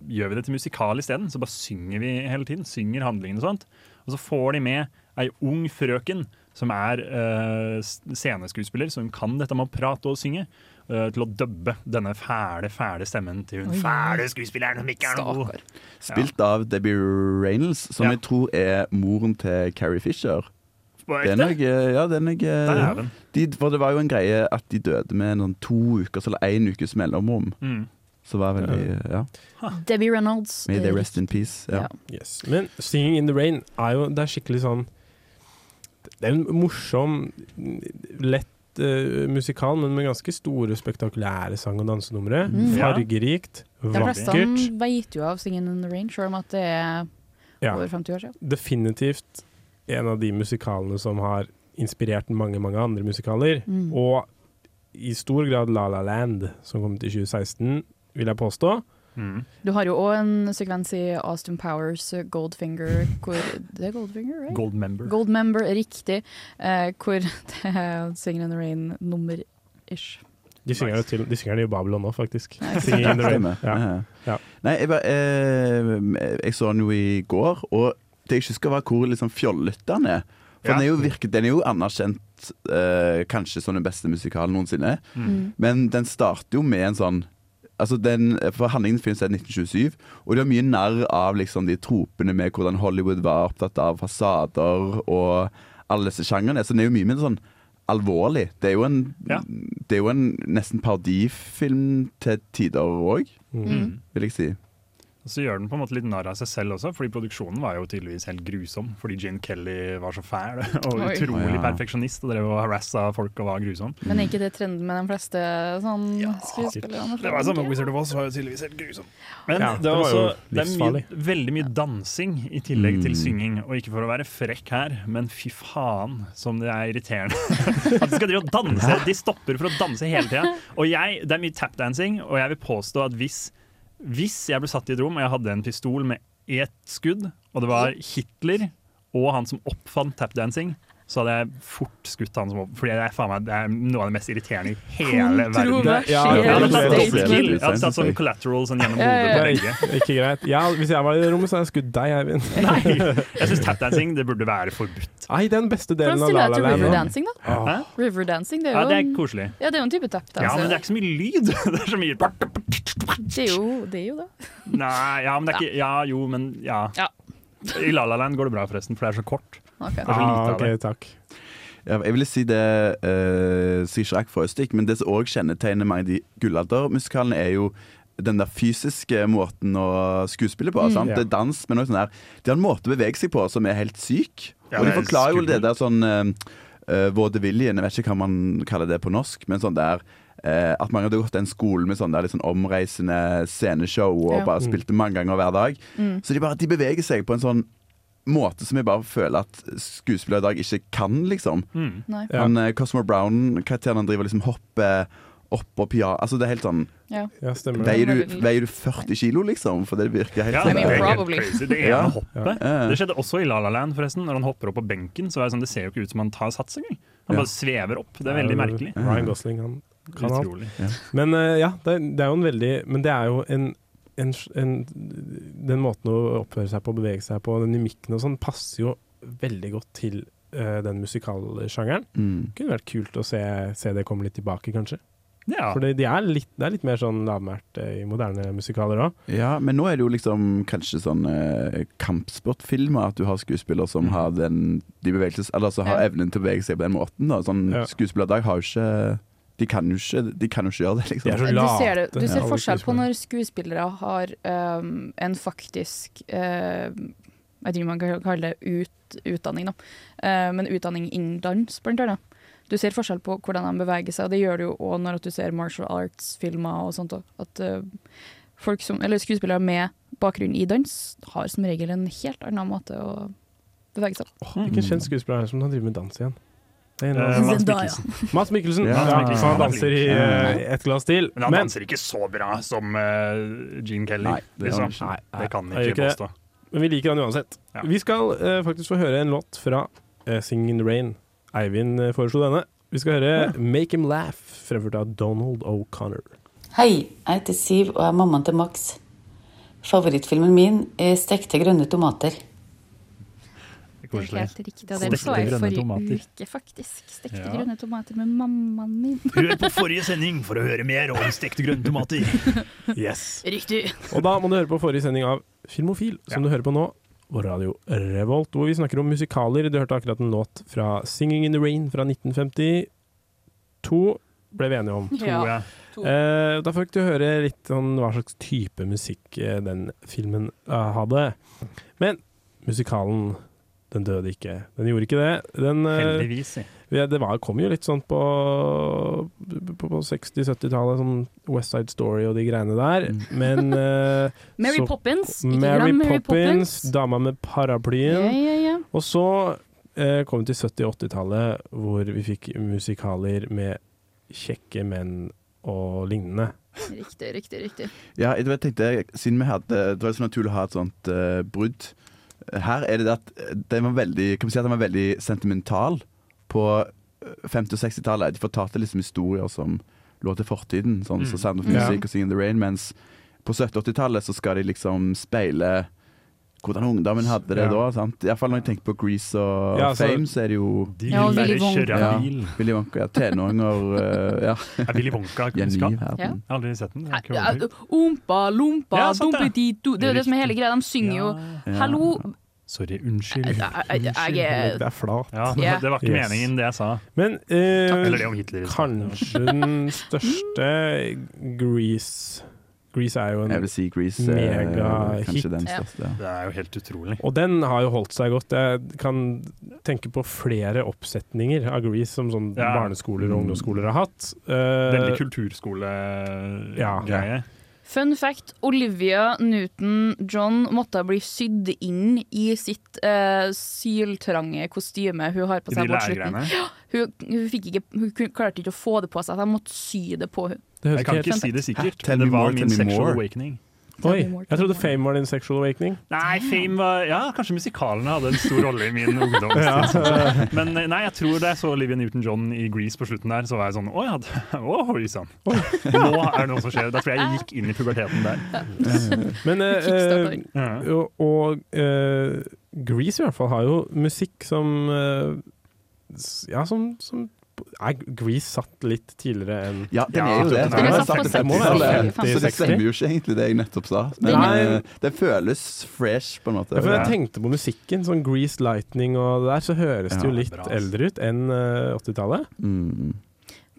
gjør vi det til musikal isteden, så bare synger vi hele tiden. Synger handlingen og sånt. Og så får de med ei ung frøken som er uh, sceneskuespiller, som kan dette med å prate og synge. uh, til å dubbe denne fæle, fæle stemmen til hun Oi. fæle skuespilleren som ikke er noe god. Spilt av Debbie Reynolds, som Ja. jeg tror er moren til Carrie Fisher. På Det er nok, eh, ja, det er nok Der eh, den. de, For det var jo en greie at de døde med noen to ukers eller én ukes mellomrom. Mm. Så var veldig Ja. Debbie Reynolds. May they eh, rest in peace. Ja. Ja. yes. Men 'Singing in the Rain' er jo Det er skikkelig sånn Det er en morsom, lett uh, musikal, men med ganske store, spektakulære sang- og dansenumre. Mm. Ja. vakkert. De fleste vakkert. vet jo av 'Singing in the Rain', selv om at det er Ja. over 50 år siden. definitivt en av de musikalene som har inspirert mange, mange andre musikaler. Mm. Og i stor grad La La Land, som kom til 2016, vil jeg påstå. Mm. Du har jo òg en sekvens i Austin Powers, uh, Goldfinger hvor Det er Goldfinger, right? Goldmember. Goldmember, riktig. Eh, hvor det er 'Singing in the Rain'-nummer-ish. De synger, det til, de synger det i Babylon nå, faktisk. Ikke Singing in the Rain. Ja. Ja. Ja. Nei, jeg, bare, eh, jeg så den jo i går, og det jeg husker var hvor liksom fjollete den er. For Ja. den, er jo virke, den er jo anerkjent eh, kanskje som den beste musikalen noensinne. Mm. Men den starter jo med en sånn Altså den, for Handlingen finnes i 1927, og det er mye narr av liksom de tropene med hvordan Hollywood var opptatt av fasader og alle disse sjangrene. Så den er jo mye mer sånn alvorlig. Det er jo en, Ja. det er jo en nesten parodifilm til tider òg, Mm. vil jeg si. Og så gjør den på en måte litt narr av seg selv også, fordi produksjonen var jo tydeligvis helt grusom. Fordi Gene Kelly var så fæl og Oi. utrolig ja. perfeksjonist og drev og harassa folk og var grusom. Men er ikke det trenden med de fleste sånn skuespillerne? Det var samme Wizard of Oz var jo tydeligvis helt grusom. Men Ja, det, det var også jo det er mye, veldig mye dansing i tillegg til Mm. synging. Og ikke for å være frekk her, men fy faen som det er irriterende. At de skal drive og danse. De stopper for å danse hele tida. Og jeg, det er mye tapdancing, og jeg vil påstå at hvis, hvis jeg ble satt i et rom og jeg hadde en pistol med ett skudd, og det var Hitler og han som oppfant tapdancing, så hadde jeg fort skutt han som opp... Fordi det er, faen meg, det er noe av det mest irriterende i hele verden. Ja, Jeg hadde tatt sånn collateral sånn gjennom Ja, ja, hodet på begge. er ikke greit. Ja, hvis jeg var i det rommet, så hadde jeg skutt deg, Eivind. Nei, jeg syns tapdancing det burde være forbudt. Nei, den beste delen av La La Land. riverdancing, da? Hæ? Det er Ja, jo det er koselig. ja, det er jo en type tapdance. Ja, men det er ikke så mye lyd. Det er så mye det er jo det. Er jo det. Nei, ja, men det er ikke Ja, jo, men ja. Ja. I La La Land går det bra, forresten, for det er så kort. Ok. Det så Ah, ok, takk. Ja, jeg ville si det uh, sier ikke fra for men det som òg kjennetegner mange av de gullaldermusikalene, er jo den der fysiske måten å skuespille på. Mm. sant? Ja. Det er dans, men også sånn der De har en måte å bevege seg på som er helt syk. Ja, og de er forklarer jo det der sånn uh, vaudeviljen, jeg vet ikke hva man kaller det på norsk, men sånn der eh, at mange hadde gått en skole med sånn der litt sånn omreisende sceneshow og Ja. bare Mm. spilte mange ganger hver dag. Mm. Så de bare de beveger seg på en sånn måte som jeg bare føler at skuespillere i dag ikke kan, liksom. Mm. Nei. Ja. Han eh, Cosmo Brown-karakteren han driver liksom hopper opp og pia Altså det er helt sånn Ja. Ja. Veier du, veier du 40 kilo, liksom? For det virker helt Ja, sånn det er der- crazy. Det ene hoppet. Ja. Det skjedde også i La La Land, forresten. Når han hopper opp på benken, så er det sånn, det ser jo ikke ut som han tar sats engang. Han Ja. bare svever opp. Det er veldig merkelig. Ryan Gosling, han kan alt. Men uh, ja, det, er- det er jo en veldig Men det er jo en, en, en Den måten å oppføre seg på, bevege seg på, den mimikken og sånn, passer jo veldig godt til uh, den musikalsjangeren. Mm. Kunne vært kult å se, se det komme litt tilbake, kanskje. Ja. For det, de er litt, det er litt mer sånn lavmælt eh, i moderne musikaler òg. Ja, men nå er det jo liksom kanskje sånn eh, kampsportfilmer, at du har skuespillere som har den de bevegelses, eller altså har evnen til å bevege seg på den måten. Da. Sånn Ja. Skuespillerdag har jo ikke de kan jo ikke, de kan jo ikke gjøre det, liksom. De er så Du ser, det, du ser forskjell på når skuespillere har um, en faktisk uh, Jeg tror man kan kalle det ut, utdanning, da. Uh, men utdanning innen dans, blant annet. Du ser forskjell på hvordan de beveger seg, og det gjør du jo òg når at du ser martial arts-filmer og sånt. At uh, folk som, eller skuespillere med bakgrunn i dans har som regel en helt annen måte å bevege seg på. Hvilken kjent skuespiller er det som driver med dans igjen? Mads Zendaya. Mikkelsen. Mads Mikkelsen. Ja, Ja, Mads Mikkelsen. han danser i uh, eh, et glass til. Men han Men danser ikke så bra som uh, Gene Kelly. Nei, det liksom. Nei, nei, det kan han ikke påstå. Men vi liker han uansett. Ja. Vi skal uh, faktisk få høre en låt fra uh, Singing in the Rain. Eivind uh, foreslo denne. Vi skal høre Make Him Laugh, fremført av Donald O'Connor. Hei, jeg heter Siv og er mammaen til Max. Favorittfilmen min er Stekte grønne tomater. Det er helt riktig, og det så jeg forrige tomater. uke, faktisk. Stekte Ja. grønne tomater med mammaen min. Hør på forrige sending for å høre mer om stekte grønne tomater. Yes. Riktig. Og da må du høre på forrige sending av Filmofil, som du hører på nå. Og Radio Revolt, hvor vi snakker om musikaler. Du hørte akkurat en låt fra Singing in the Rain fra 1952. Ble vi enige om. Ja. Ja. Eh, da fikk du høre litt om hva slags type musikk eh, den filmen eh, hadde. Men musikalen, den døde ikke. Den gjorde ikke det. Den, eh, Heldigvis, ja, det var, kom jo litt sånn på, på, på 60-70-tallet, sånn West Side Story og de greiene der. Men eh, Mary så- Poppins. Ikke Mary, Mary Poppins, Poppins. Dama med paraplyen. Ja, ja, ja. Og så eh, kom vi til 70- og 80-tallet, hvor vi fikk musikaler med kjekke menn og lignende. Riktig, riktig, riktig. Ja, jeg tenkte, siden vi hadde Det var så naturlig å ha et sånt uh, brudd. Her er det det at den var veldig Kan vi si at den var veldig sentimental på eh, 50- og 60-tallet. De fortalte liksom historier som lå til fortiden, sånn som Mm. Sound of. Music og Sing in the Rain, mens på 70- og 80-tallet så skal de liksom speile hvordan ungdommen hadde det Ja. da. sant? Iallfall når jeg tenker på Grease og Ja, altså, Fame, så er det jo De Ja, vil Willy bare Wonka. kjøre Ja. bil. Willy Wonka, ja, tenåringer Uh, Ja, Er Willy Wonka kunnskap? Jeg har aldri sett den. Ompa, lompa, Ja, sant du. Det er jo det som er hele greia. De synger jo Hallo Sorry, unnskyld. Er Det er flat. Ja, Ja. Det var ikke Yes. meningen, det jeg sa. Men eh, Eller det om Hitler. kanskje den største Grease Grease er jo Jeg en vil si Grease er Mega hit. Ja. Det er jo helt utrolig. Og den har jo holdt seg godt. Jeg kan tenke på flere oppsetninger av Grease som sånn Ja. barneskoler og Mm. ungdomsskoler har hatt. Eh, Veldig Ja. kulturskole-greie. Fun fact, Olivia Newton-John måtte bli sydd inn i sitt uh, syltrange kostyme hun har på I de seg på slutten. Hun, hun, ikke, hun klarte ikke å få det på seg, så de måtte sy det på henne. Det høres Jeg kan ikke si det sikkert. Tell det var more, min sexual more. awakening. Oi, jeg trodde Fame var din sexual awakening. Nei, Fame var Ja, kanskje musikalene hadde en stor rolle i min ungdomstid. Ja. Men eh, nei, jeg tror da jeg så Olivia Newton-John i Grease på slutten der, så var jeg sånn Å ja, oh, oi sann. Nå er det noe som skjer. Da tror jeg jeg gikk inn i puberteten der. Men eh, eh, og, og eh, Grease i hvert fall har jo musikk som eh, Ja, som, som Nei, Grease satt litt tidligere enn Ja, den er jo det. den er satt på på 50-tallet. 50-tallet. Så det stemmer jo ikke egentlig det jeg nettopp sa. Men Nei. eh, det føles fresh, på en måte. ja, for Jeg tenkte på musikken, sånn Grease Lightning og det der, så høres det jo litt eldre ut enn eh, 80-tallet. Mm.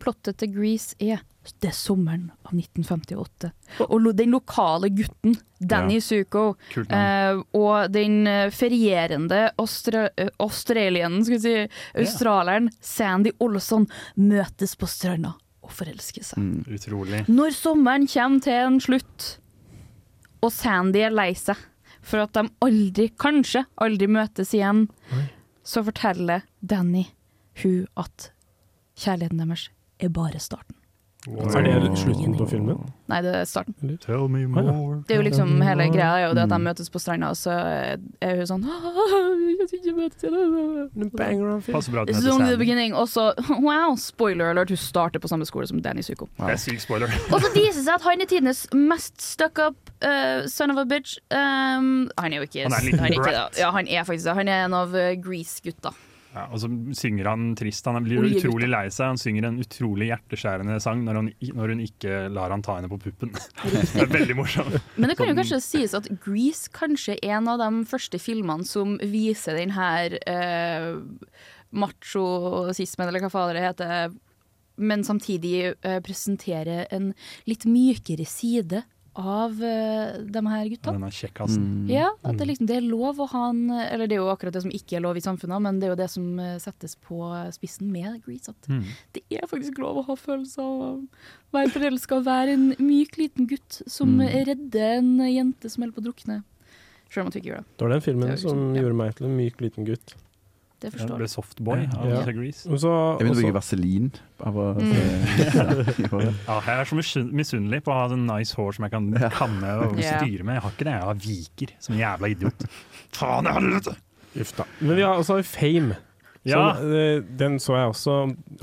Plottet til Grease er det er sommeren av 1958. Og den lokale gutten, Danny Zuko, eh, og den eh, ferierende austra australieren, skal vi si, australieren Sandy Olsson møtes på stranda og forelsker seg. Mm. Utrolig. Når sommeren kommer til en slutt, og Sandy er lei seg for at de aldri, kanskje aldri møtes igjen, så forteller Danny hun at kjærligheten deres er bare starten. Er det slutten på filmen? Nei, det er starten. Tell me more. Det er jo liksom hele greia er jo det at de møtes på stranda, og så er hun sånn. Passer bra at den. Og så, wow, spoiler alert, hun starter på samme skole som Danny Zuko. Det er syk spoiler. Og så viser det seg at han er tidenes mest stuck up uh, son of a bitch. Um, han er jo ikke Han er han er ikke. Ja, han er faktisk det. Han er en av uh, Grease-gutta. Ja, og så synger han trist. Han blir utrolig lei seg. Han synger en utrolig hjerteskjærende sang når, han, når hun ikke lar han ta henne på puppen. det er veldig morsomt. Men det kan jo kanskje sies at Grease kanskje er en av de første filmene som viser den her eh, machosismen, eller hva fader det heter, men samtidig eh, presenterer en litt mykere side av uh, de her gutta. Denne kjekkasen. Ja, at det, liksom, det er lov å ha en Eller det er jo akkurat det som ikke er lov i samfunnet, men det er jo det som eh, settes på spissen med Grease. At Mm. det er faktisk lov å ha følelser og være forelska og være en myk liten gutt som Mm. redder en jente som holder på å drukne. Selv om at vi ikke gjør det. Det var den filmen Det jo som liksom- ja. gjorde meg til en myk liten gutt. Det Ja, forstår det ble jeg. Softboy av Ja. Grease. Og Jeg begynte å bruke vaselin. Mm. Ja, jeg er så misun- misunnelig på å ha sånn nice hår som jeg kan kamme og styre med. Jeg har ikke det, jeg har viker som en jævla idiot. Faen i helvete! Uff da. Men vi har også Fame. Ja. Eh, den så jeg også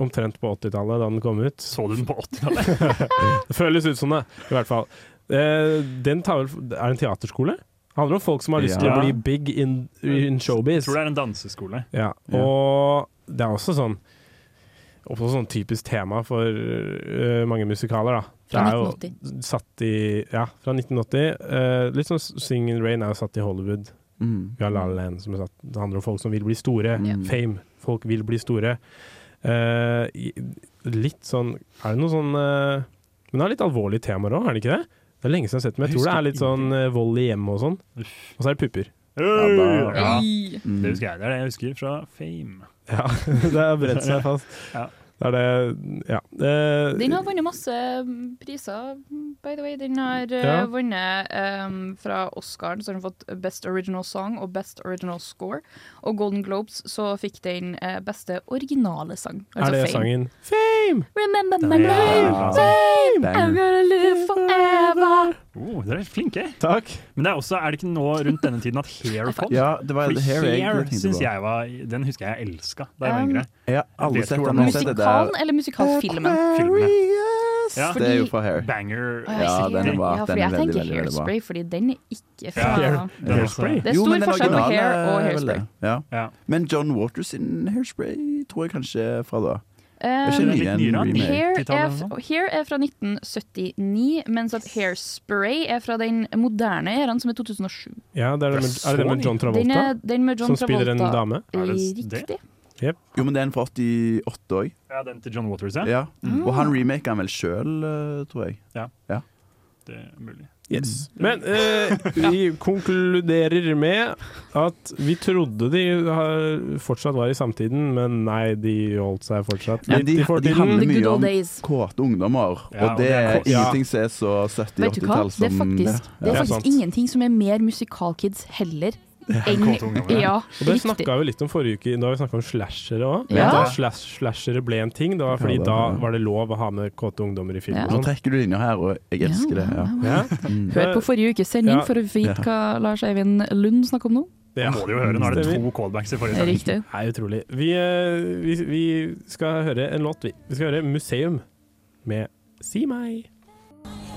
omtrent på 80-tallet da den kom ut. Så du den på 80-tallet? det føles ut som det, i hvert fall. Eh, Den tar vel Er det en teaterskole? Handler om folk som har lyst til å bli big in, in showbiz. Jeg tror det er en danseskole. Ja, og det er også sånn også sånn typisk tema for uh, mange musikaler, da. Det Fra er jo 1980. satt i Ja, fra 1980. Uh, litt sånn Sing in Rain er jo satt i Hollywood. Mm. Vi har La La Land, som er satt Det handler om folk som vil bli store. Mm. Fame. Folk vil bli store. Uh, litt sånn Er det noe sånn eh, Men det er litt alvorlige temaer òg, er det ikke det? Det er lenge siden jeg har sett dem. jeg Jeg tror det er litt sånn eh, vold i hjemmet og sånn. Og så er det pupper. Ja, Ja. Det husker jeg. Det er det jeg husker fra Fame. Ja, det har bredt seg fast. Ja. Det er det Ja. Eh, Den har vunnet masse priser, by the way. Den har eh, Ja. vunnet um, fra Oscaren, så har den fått Best Original Song og Best Original Score. Og Golden Globes så fikk den eh, beste originale sang. er altså det Fame. sangen Fame? Remember my er name. Fame. I'm gonna live forever. Oh, dere er flinke. Takk. Men det er også, er det ikke nå rundt denne tiden at Hair kom? Ja, det var Fordi Hair Hair synes jeg var Den husker jeg jeg elska da jeg var Um, yngre. Jeg har aldri sett den. Musikalen eller musikalfilmen? Filmene. Ja. Det er jo fra Hair. Banger. Å, Ja, den er bra. Ja, Den fordi er jeg veldig, tenker veldig, veldig bra. Hairspray, fordi den er ikke fra Hair- Hairspray. Det er stor jo, forskjell på Hair og Hairspray. Ja. Ja. Men John Waters sin Hairspray tror jeg kanskje er fra da. Um? Hair er, Hair er fra 1979, mens at Hairspray er fra den moderne æraen, som er 2007. Ja, det er, det med, er det den med John Den, Travolta? er, den med John Som spiller en dame? Det det? Jo, men det er en fra 88 òg. Ja, den til John Waters, ja. Ja. Mm. Og han remaker han vel sjøl, tror jeg. Det er mulig. Yes. Men eh, vi konkluderer med at vi trodde de fortsatt var i samtiden, men nei, de holdt seg fortsatt Men litt de, i de handler mye om kåte ungdommer, Ja, og det er Ja. ingenting som er så Vet du hva? 70-80-tall som Det er faktisk, det er faktisk ingenting som er mer musikalkids heller enn. Ja, Og det snakka vi litt om forrige uke, da har vi snakka om slashere òg. Ja. Da slash, slashere ble en ting. Det var fordi Ja, det da var det. var det lov å ha med kåte ungdommer i film. Ja. Nå sånn. trekker du linja her, og jeg elsker det. Ja. Ja. Mm. Hør på forrige ukes sending Ja. for å vite hva Lars Eivind Lund snakker om nå. Det Må du jo høre. Nå er det to callbacks i forrige sending. Riktig. Det er utrolig. Vi, eh, vi, vi skal høre en låt, vi. Vi skal høre 'Museum' med Si meg.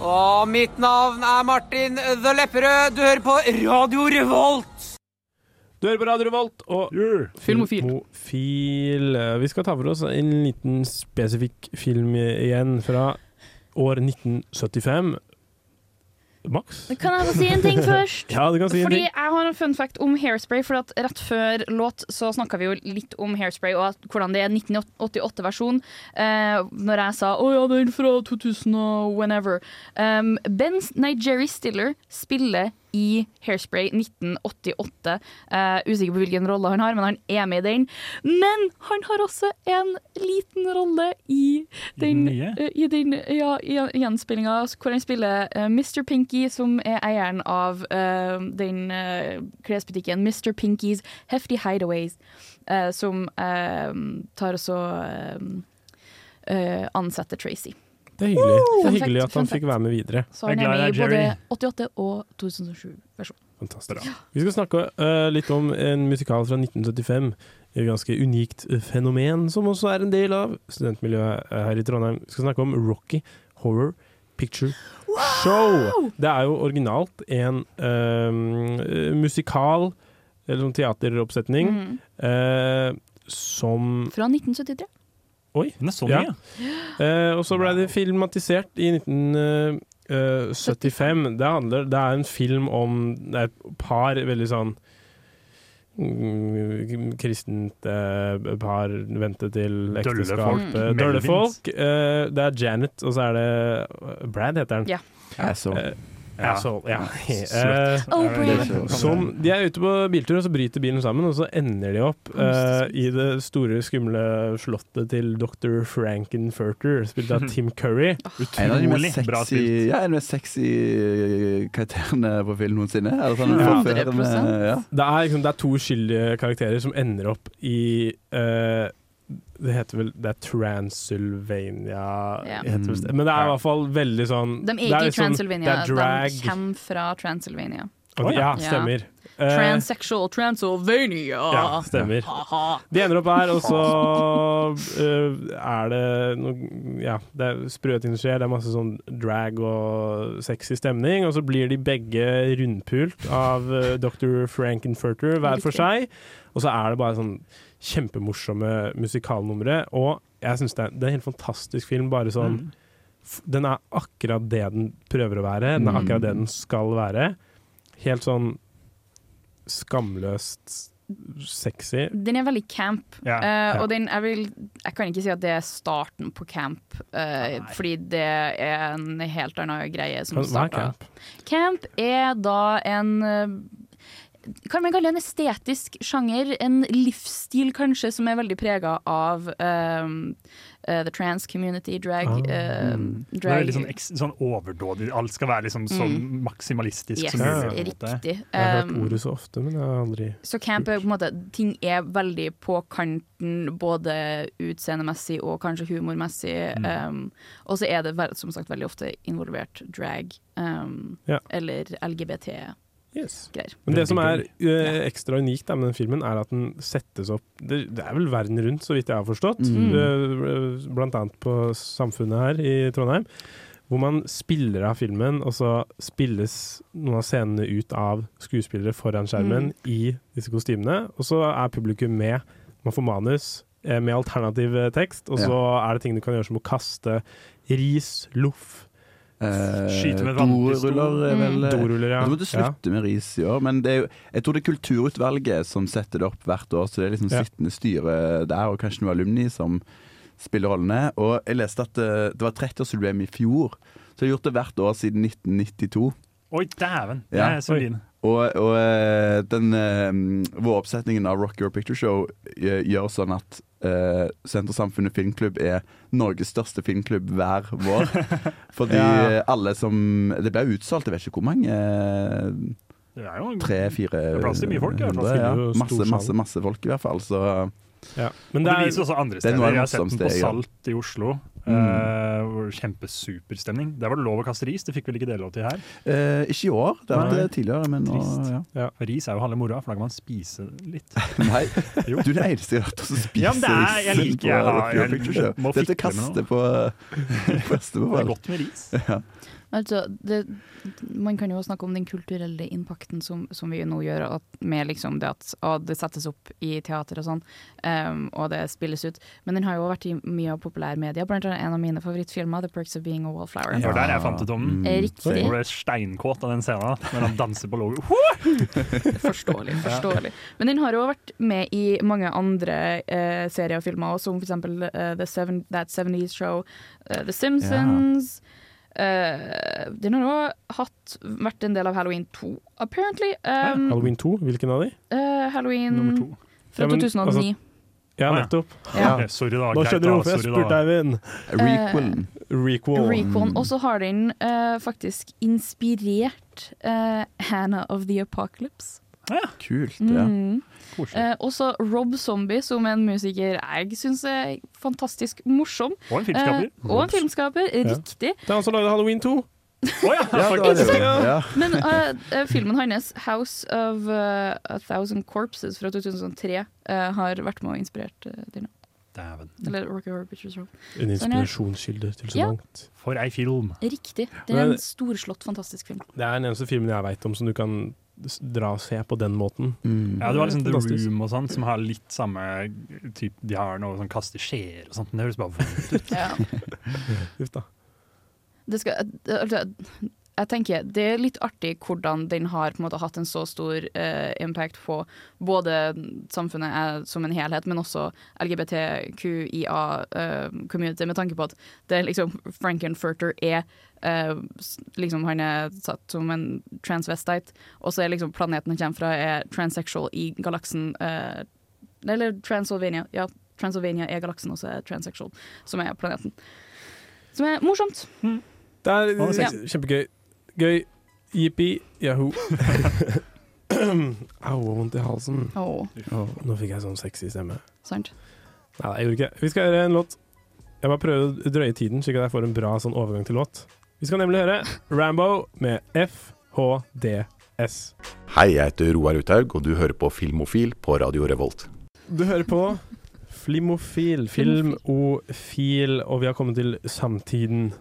Og mitt navn er Martin The Lepperød. Du hører på Radio Revolt. Du hører på Radio Revolt og Filmofil. Filmofil. Eh, Vi skal ta for oss en liten spesifikk film igjen fra år 1975. Max? Kan jeg få si en ting først? Ja, du kan si en Fordi ting. jeg har en fun fact om Hairspray. For at Rett før låt så snakka vi jo litt om Hairspray og at, hvordan det er 1988-versjon. Uh, når jeg sa 'Å ja, den fra 2000 og whenever'. Um, ben, nei, Jerry Stiller spiller i Hairspray 1988. Uh, usikker på hvilken rolle han har, men han er med i den. Men han har også en liten rolle i den, uh, eh, i den ja, gjenspillinga hvor han spiller uh, Mr. Pinky, som er eieren av eh, den eh, klesbutikken Mr. Pinkys Hefty Hideaways, eh, som eh, tar også eh, eh, ansetter Tracy. Det er hyggelig, det er hyggelig at han fikk være med videre. Så han er med i både 88 og 2007-versjonen. Fantastisk. Vi skal snakke eh, litt om en musikal fra 1975. Et ganske unikt eh, fenomen, som også er en del av studentmiljøet eh, her i Trondheim. Vi skal snakke om Rocky Horror Picture Show. Det er jo originalt en eh, musikal, eller sånn teateroppsetning. Mm. uh, som Fra 1973. Oi. Den er så Ja. mye. Eh, og så ble det filmatisert i 1975. Det, handler, det er en film om Det er et par veldig sånn mm, kristent eh, par vente til Dølle ekteskap. folk. Eh, Mm. Dølle folk. Eh, det er Janet, og så er det Brad, heter han. Ja. Asshole. Eh, Asshole, ja. Eh, Brad. som, de er ute på biltur, og så bryter bilen sammen, og så ender de opp uh, i det store, skumle slottet til dr. Frankenfurter, spilt av Tim Curry. En av de Utrolig bra spilt. ja, en av de mest sexy karakterene på film noensinne. Er det sånn Ja. ja. Det er, liksom, det er to uskyldige karakterer som ender opp i eh, Det heter vel Det er Transylvania Ja. heter det, Men det er i hvert fall veldig sånn De er det ikke i liksom- Transylvania, Det er drag. de kommer fra Transylvania. Ok, ja, stemmer. Eh, Transsexual Transylvania. Ja, stemmer. De ender opp her, og så øh, er det noe Ja, det er sprø ting som skjer. Det er masse sånn drag og sexy stemning. Og så blir de begge rundpult av uh, Dr. Frankenfurter hver for seg. Og så er det bare sånn kjempemorsomme musikalnumre. Og jeg syns det, er- det er en helt fantastisk film. Bare sånn Mm. f- Den er akkurat det den prøver å være. Den er Mm. akkurat det den skal være. Helt sånn skamløst sexy. Den er veldig camp, Ja, uh, ja. og den, jeg, vil, jeg kan ikke si at det er starten på camp, uh, fordi det er en helt annen greie som starta. camp? Camp er da en eh, kan man kalle en estetisk sjanger, en livsstil kanskje, som er veldig prega av um, uh, the trans community, drag, Ah. uh, drag. Det er litt sånn, sånn overdådig. Alt skal være liksom så Mm. maksimalistisk Yes, som mulig. riktig. Jeg har hørt Um, ordet så ofte, men jeg har aldri Så camp er på en måte Ting er veldig på kanten, både utseendemessig og kanskje humormessig. Mm. Um, og så er det som sagt veldig ofte involvert drag um, Ja. eller LGBT-greier. Yes. Men det som er eh, ekstra unikt da, med den filmen, er at den settes opp Det, det er vel verden rundt, så vidt jeg har forstått. Mm. Uh, blant annet på Samfunnet her i Trondheim. Hvor man spiller av filmen, og så spilles noen av scenene ut av skuespillere foran skjermen Mm. i disse kostymene. Og så er publikum med. Man får manus eh, med alternativ tekst, og så er det ting du kan gjøre som å kaste ris, loff. Eh, Skyte med. Doruller er vel Mm. Doruller, ja. Jeg tror måtte slutte med ris i år, men det er jo, jeg tror det er kulturutvalget som setter det opp hvert år, så det er liksom Ja. sittende styre der, og kanskje noen alumni som spiller rollene. Og jeg leste at eh, det var 30-årsjubileum i fjor, så jeg har gjort det hvert år siden 1992. Oi, dæven! Det Ja. er solid. Og, og eh, den vår oppsetningen av Rock Your Picture Show eh, gjør sånn at uh, Sentersamfunnet filmklubb er Norges største filmklubb hver vår. Fordi Ja. alle som Det ble utsolgt, jeg vet ikke hvor mange. eh, Det er jo Tre-fire plass til mye folk, Ja. Masse, masse, masse folk, i hvert fall. Så Ja. Men det, det er, viser også andre det er steder. Jeg har sett den på. Salt i Oslo. Mm. Uh, Kjempesuperstemning. Der var det lov å kaste ris, det fikk vel ikke dere lov til her? eh, ikke i år, det har vært det tidligere, men nå Trist. ja. Ris er jo halve moroa, for da kan man spise litt. Nei, du er den eneste jeg har hørt som spiser Ja, det er- jeg liker- jeg Rock Your jeg Picture Dette kaster på kaster på Det er godt med ris. Ja. Altså, det, man kan jo snakke om den kulturelle impakten som, som vi nå gjør, at, med liksom det at å, det settes opp i teater og sånn, um, og det spilles ut. Men den har jo vært i mye av populærmedia, blant annet en av mine favorittfilmer, 'The Perks of Being a Wallflower'. Det var der jeg fant ut om den. Eh, Riktig. Jeg ble steinkåt av den scenen når han danser på logo. Forståelig. forståelig. Men den har jo vært med i mange andre uh, serier og filmer, som for eksempel eh, The Seven, That 70's Show, uh, The Simpsons. Eh, den har nå hatt vært en del av Halloween 2, apparently. Um, Halloween 2, hvilken av de? Uh, Halloween Nummer to. fra Ja, men, 2009. altså, Ja, ja. nettopp. Ja. Ok, sorry da, Nå skjønner du hvorfor jeg spurte. Eivind. Requel. Requel. Og så har den uh, faktisk inspirert eh, Hannah of the Apocalypse. Kult, ja. Mm. Eh, også Rob Zombie, som en musiker jeg syns er fantastisk morsom. Og en filmskaper. Eh, og en filmskaper, riktig. Det er han som lagde Halloween 2. Oh, ja, Ja, det det. Ja. Men eh, eh, filmen hans, 'House of uh, a Thousand Corpses' fra 2003, uh, har vært med og inspirert uh, den. Dæven. Eller Rocky Horror Pictures Show. En Sånn, inspirasjonskilde til så Ja. mangt. For ei film. Riktig. Det er en storslått, fantastisk film. Det er den eneste filmen jeg veit om som du kan dra og se på den måten. Ja, det var liksom The Fantastisk. Room og sånt, som har litt samme typ, De har noe sånn kaste skjeer og sånt, men det høres bare vondt ut. Ja. Uff da. det skal, altså, jeg tenker Det er litt artig hvordan den har på en måte hatt en så stor uh, impact på både samfunnet eh, som en helhet, men også LGBTQIA-community, med tanke på at det er liksom Frankenfurter er eh, liksom Han er satt som en transvestite, og så er liksom planeten han kommer fra, er transsexual i galaksen eh, Eller Transylvania. Ja, Transylvania er galaksen, og så er transsexual som er planeten. Som er morsomt. Det er eh, sexy. kjempegøy. Gøy. Jippi, Jaho. Au, vondt i halsen. Åh. Åh, nå fikk jeg sånn sexy stemme. Sant. Nei, jeg gjorde ikke. Vi skal høre en låt. Jeg bare prøver å drøye tiden, slik at jeg får en bra sånn overgang til låt. Vi skal nemlig høre Rambo med FHDS. Hei, jeg heter Roar Uthaug, og du hører på Filmofil på Radio Revolt. Du hører på Flimofil, filmofil, og vi har kommet til samtiden.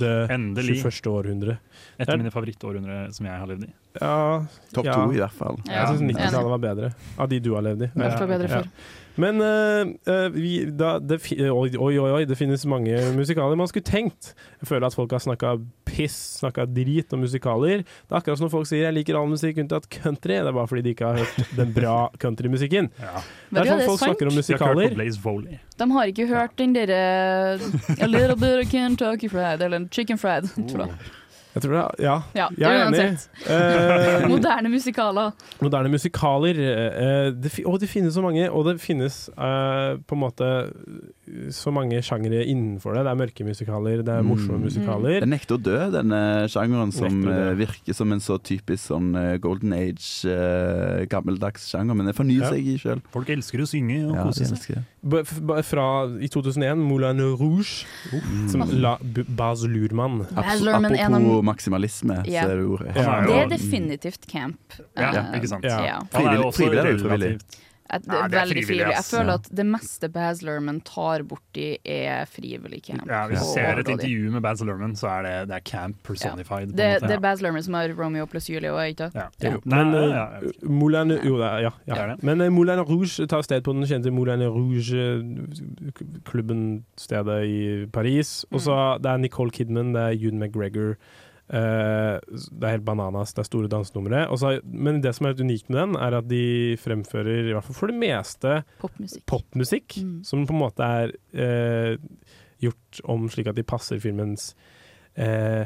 Det endelig. 21. århundre. Et av mine favorittårhundre som jeg har levd i. Ja, Topp ja. to i hvert fall. Jeg syns 90-tallet var bedre, av de du har levd i. Ja. Men eh, eh, vi, da, det, oi, oi, oi, oi, det finnes mange musikaler man skulle tenkt. Jeg føler at folk har snakka piss, snakka drit om musikaler. Det er akkurat som når folk sier 'jeg liker all musikk unntatt country'. Det er bare fordi de ikke har hørt den bra countrymusikken. Det er sånn folk sant. snakker om Jeg har hørt musikaler. De har ikke hørt den derre A little bit of Kentucky fried, eller chicken fried. tror jeg. Tror det, ja. Ja, jeg er enig. uansett. Eh, Moderne musikaler. moderne musikaler. eh, det, og det finnes så mange, og det finnes uh, på en måte så mange sjangere innenfor det. Det er mørke musikaler, det er morsomme Mm. musikaler. Den nekter å dø, denne sjangeren som eh, virker som en så typisk sånn eh, golden age, eh, gammeldags sjanger, men det fornyer Ja. seg sjøl. Folk elsker å synge og Ja, kose seg. Fra i 2001, Moulin Rouge, som la Baz av- Apropos maksimalisme, yeah. så er det ordet. Det er definitivt camp. Ja, Eh, ikke sant. Ja. Jo Frivillig- frivillig eller det, Ja, det er veldig frivillig. Jeg føler Ja. at det meste Baz Luhrmann tar borti, er frivillig camp. Ja, Hvis du ser et intervju med Baz Luhrmann, så er det, det er camp personified. på en Det, måte, det er Baz Luhrmann som har Romeo pluss Julie òg, ikke sant? Ja. Men Nei, eh, ja, ja, ja. Moulin ja. ja. Men eh, Moulin Rouge tar sted på den kjente Moulin Rouge-klubben-stedet i Paris. Og så det er Nicole Kidman, det er June McGregor. Eh, det er helt bananas, det er store dansenumre. Men det som er litt unikt med den, er at de fremfører, i hvert fall for det meste, Popmusikk. popmusikk, som på en måte er eh, gjort om slik at de passer filmens eh,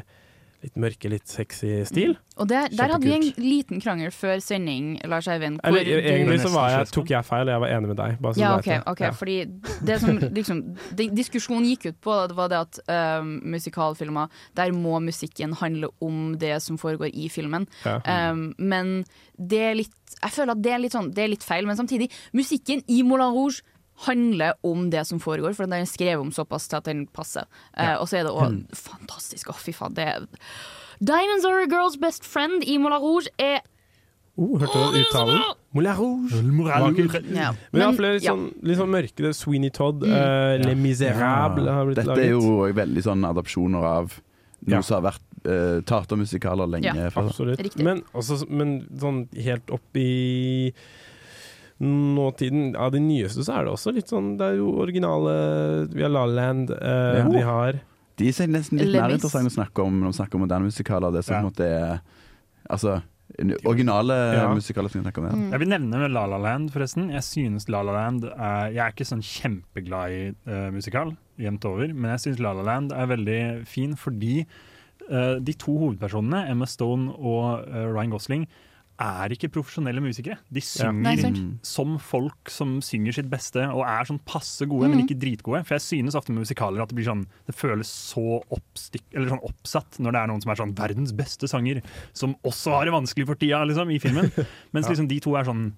litt mørke, litt sexy stil. Og der, der hadde vi en liten krangel før sending, Lars Eivind. Eller egentlig så var jeg, tok jeg feil, jeg var enig med deg. Ja, ok, okay Ja. fordi det som liksom det, Diskusjonen gikk ut på, det var det at uh, musikalfilmer, der må musikken handle om det som foregår i filmen. Ja. Um, men det er litt Jeg føler at det er litt sånn Det er litt feil, men samtidig, musikken i Moulin Rouge handler om det som foregår, for den er skrevet om såpass til at den passer. Eh, og så er det òg Mm. fantastisk. Å, fy faen. Det er Diamonds are a girl's best friend i Moulin Rouge er Oh, hørte du uttalen? Moulin Rouge. Ja. Men Men, flere litt ja. sånn, litt sånn mørke. Det er Sweeney Todd, Mm. uh, Les Miserables har blitt Dette laget. er jo veldig sånn adopsjoner av noe Ja. som har vært uh, teatermusikaler lenge Ja, før. Absolutt. Men, også, men sånn helt opp i nåtiden Av de nyeste så er det også litt sånn Det er jo originale Vi har La La Land. eh, Ja. Vi har De er nesten litt mer interessante å snakke om når vi snakker om moderne musikaler. Det som Ja. på en måte er Altså originale Ja. musikaler som vi snakker om. Ja. Jeg vil nevne La La Land, forresten. Jeg synes La La Land er, Jeg er ikke sånn kjempeglad i uh, musikal, jevnt over, men jeg synes La La Land er veldig fin fordi uh, de to hovedpersonene, Emma Stone og uh, Ryan Gosling, er ikke profesjonelle musikere. De Ja. synger Nei, som folk som synger sitt beste, og er sånn passe gode, Mhm. men ikke dritgode. For jeg synes ofte med musikaler at det blir sånn Det føles så sånn oppsatt når det er noen som er sånn verdens beste sanger, som også har det vanskelig for tida, liksom, i filmen. Mens Ja. liksom de to er sånn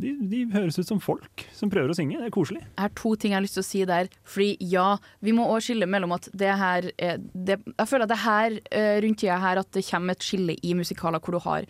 de, de høres ut som folk som prøver å synge. Det er koselig. Jeg har to ting jeg har lyst til å si der. Fordi ja, vi må også skille mellom at det her er det, Jeg føler at det her eh, rundt tida her at det kommer et skille i musikaler hvor du har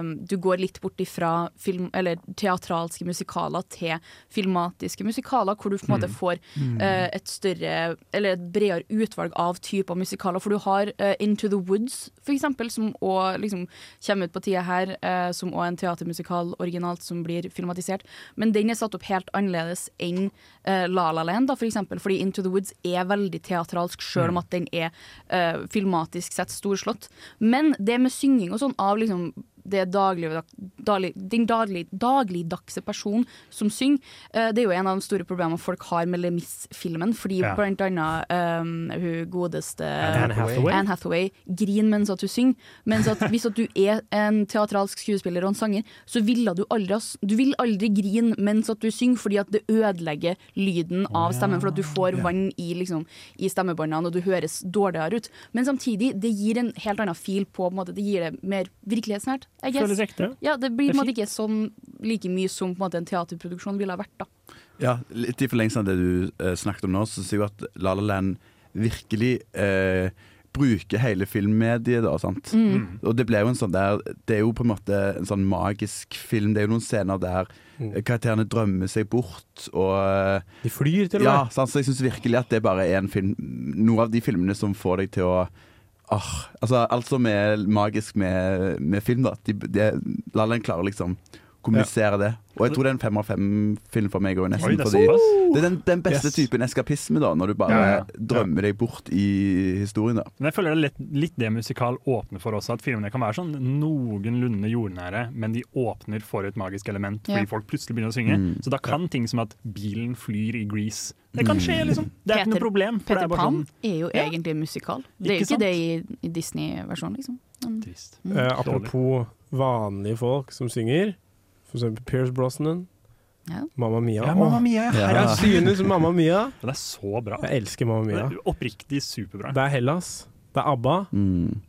um, Du går litt bort ifra film, eller teatralske musikaler til filmatiske musikaler, hvor du på en måte Mm. får Mm. uh, et større Eller et bredere utvalg av typer musikaler. For du har uh, Into the Woods, for eksempel, som òg liksom kommer ut på tida her, uh, som òg er en teatermusikal originalt som blir filmatisert. Men den er satt opp helt annerledes enn uh, La La Land, da, for eksempel, fordi Into the Woods er veldig teatralsk, sjøl om Mm. at den er uh, filmatisk sett storslått. Men det med synging og sånn av liksom det daglige, daglig, den daglig, dagligdagse personen som synger, Uh, det er jo en av de store problemene folk har med Le Mis-filmen, fordi Ja. blant annet um, hun godeste Anne Hathaway. Anne Hathaway griner mens at hun synger. Mens at hvis at du er en teatralsk skuespiller og en sanger, så ville du aldri, du vil aldri grine mens at du synger, fordi at det ødelegger lyden av stemmen, for at du får vann i, liksom, i stemmebåndene, og du høres dårligere ut. Men samtidig, det gir en helt annen fil på, på en måte, det gir det mer virkelighetsnært. Føles ekte. Ja, det blir Det måte ikke sånn like mye som på en, måte, en teaterproduksjon ville ha vært. da. Ja, litt i forlengelsen av det du eh, snakket om nå, så sier vi at La La Land virkelig eh, bruker hele filmmediet, da, sant. Mm. Og det ble jo en sånn der Det er jo på en måte en sånn magisk film. Det er jo noen scener der mm. karakterene drømmer seg bort, og eh, De flyr til og Ja, med. sant, så jeg syns virkelig at det bare er en film noen av de filmene som får deg til å Ah, altså Alt som er magisk med, med film, da. De, de, La Land klarer liksom kommunisere det. Og jeg tror det er en fem av fem-film for meg òg, nesten. Oi, det er fordi det er den, den beste Yes. typen eskapisme, da, når du bare Ja, ja. drømmer deg bort i historien. da Men jeg føler det er litt, litt det musikal åpner for også, at filmene kan være sånn noenlunde jordnære, men de åpner for et magisk element fordi Ja. folk plutselig begynner å synge. Mm. Så da kan ting som at bilen flyr i Grease Det kan skje, Mm. liksom. Det er ikke noe problem. Peter er bare Pan sånn er jo egentlig en musikal. Det er Ikke ikke det i, i Disney-versjonen, liksom. Men- Mm. Eh, apropos vanlige folk som synger, for eksempel Pierce Brosnan. Ja. Mamma Mia. Ja, Mamma Mia, ja. Jeg synes Mamma Mia Den er så bra. Jeg elsker Mamma Mia. Oppriktig superbra. Det er Hellas. Det er ABBA. Mm.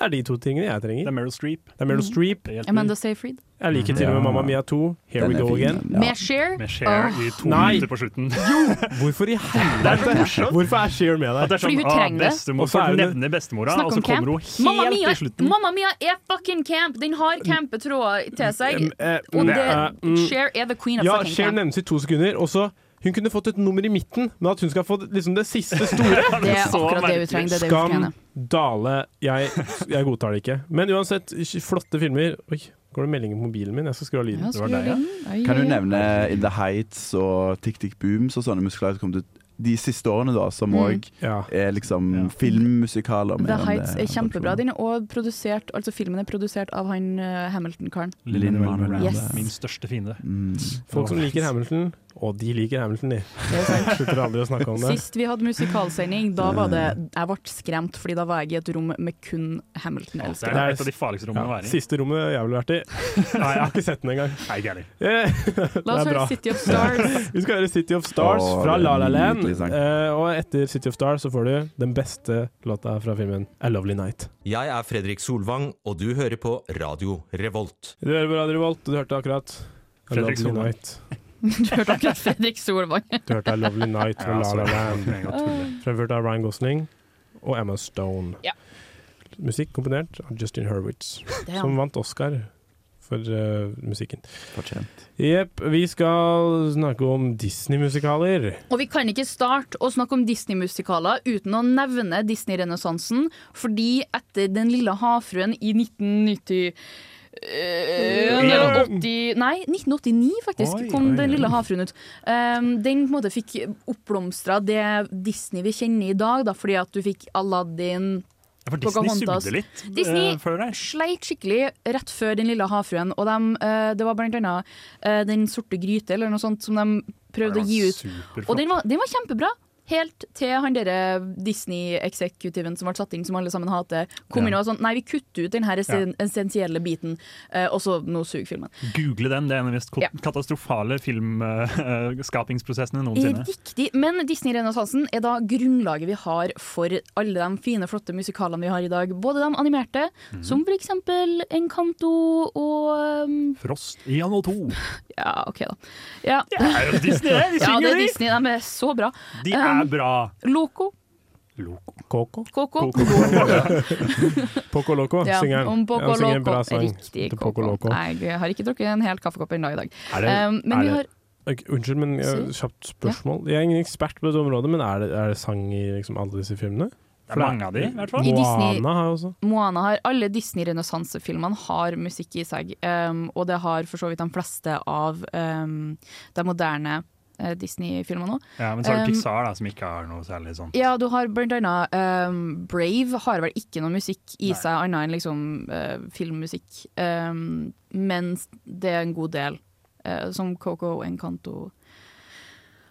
Det er de to tingene jeg trenger. Det er Meryl Streep. Det er Meryl Mm. Streep. Det. Amanda Seyfried. Jeg liker til og med Mamma Mia 2. Here Den we go fin, again. ja. Med Cher. Med Cher oh. i to Nei. minutter på slutten. Hvorfor i helvete? Hvorfor er Cher med der? At det er Fordi sånn, hun trenger det. bestemor får hun- nevne bestemora, og om så kommer camp. hun Mamma helt Mia, til slutten. Mamma Mia er fucking camp! Den har campetråder til seg. Mm, eh, Og mm, det, eh, mm. Er the queen of Ja, fucking camp. nevnes i to sekunder. Og så Hun kunne fått et nummer i midten, men at hun skal få liksom det siste store Det er akkurat det hun trenger. Det er det hun Skam, fortjener. Dale Jeg, jeg godtar det ikke. Men uansett, flotte filmer. Oi, går det meldinger på mobilen min? Jeg skal skru av lyden. Ja. Kan du nevne In The Heights og Tick Tick Booms og sånne muskler som kom ut de siste årene, da, som Mm. òg er liksom filmmusikaler? mer The Heights er kjempebra. Den er også produsert, altså Filmen er produsert av han uh, Hamilton-karen. Lin-Manuel Yes. min største fiende. Folk som liker Hamilton, og de liker Hamilton, de. Det er. Slutter aldri å snakke om det. Sist vi hadde musikalsending, da var det Jeg ble skremt, fordi da var jeg i et rom med kun Det Hamilton-elskere. er et av de farligste rommene å være i. Siste rommet jeg ville vært i. Nei, jeg har ikke sett den engang. Nei, ikke heller. Eh, La oss høre. City of Stars. Vi skal høre City of Stars fra La La Land. Sang. Eh, og etter City of Star så får du den beste låta fra filmen A Lovely Night. Jeg er Fredrik Solvang, og du hører på Radio Revolt. Du hører på Radio Revolt, og du hørte akkurat A Fredrik Lovely Solvang. Night. Du hørte akkurat Fredrik Solvang. Du hørte A Lovely Night fra La La. Land. Fremført av Ryan Gosling og Emma Stone. Ja. Musikk komponert av Justin Hurwitz, som vant Oscar for uh, musikken. Fortjent. Jepp, vi skal snakke om Disney-musikaler. Og vi kan ikke starte å snakke om Disney-musikaler uten å nevne Disney-renessansen, fordi etter Den lille havfruen i 1990 Uh, eller 80, nei, 1989 faktisk Oi, kom oi, Den lille havfruen ut. Um, den på en måte fikk oppblomstra det Disney vi kjenner i dag, da, fordi at du fikk Aladdin Ja, for Disney sugde litt Disney uh, før deg. sleit skikkelig rett før Den lille havfruen. Og de, uh, det var blant annet uh, Den sorte gryte eller noe sånt som de prøvde å gi ut. superflott. Og den var, den var kjempebra. Helt til han derre Disney-eksekutiven som ble satt inn, som alle sammen hater, kom inn og var sånn Nei, vi kutter ut den her essensielle biten, eh, og så nå suger filmen. Google den, det er en av de mest katastrofale filmskapingsprosessene noensinne. Riktig. Men Disney-renessansen er da grunnlaget vi har for alle de fine, flotte musikalene vi har i dag. Både de animerte, mm. som for eksempel Encanto og um, Frost 1 og 2. Ja, OK, da. Ja. Det er jo Disney! De ja, synger det er. Disney. De er så bra. De er Um, bra. Loco. Coco. Coco. Poco Loco Ja, synger han. om Poco han synger en bra sang Riktig, Coco. Loco. Nei, jeg har ikke drukket en hel kaffekopp ennå i dag. Er det, Um, men er vi har Unnskyld, men jeg, har kjapt spørsmål. Jeg er ingen ekspert på dette området, men er det, er det sang i liksom alle disse filmene? Det er mange av de, i hvert fall. Moana har også. Moana har Alle Disney-renessansefilmene har musikk i seg, um, og det har for så vidt de fleste av um, de moderne eh, Disney-filmer nå. Ja, men så har du Um, Pixar, da, som ikke har noe særlig sånt. Ja, du har blant annet um, Brave har vel ikke noe musikk i seg, annet enn liksom uh, filmmusikk. Um, mens det er en god del, uh, som Coco, Encanto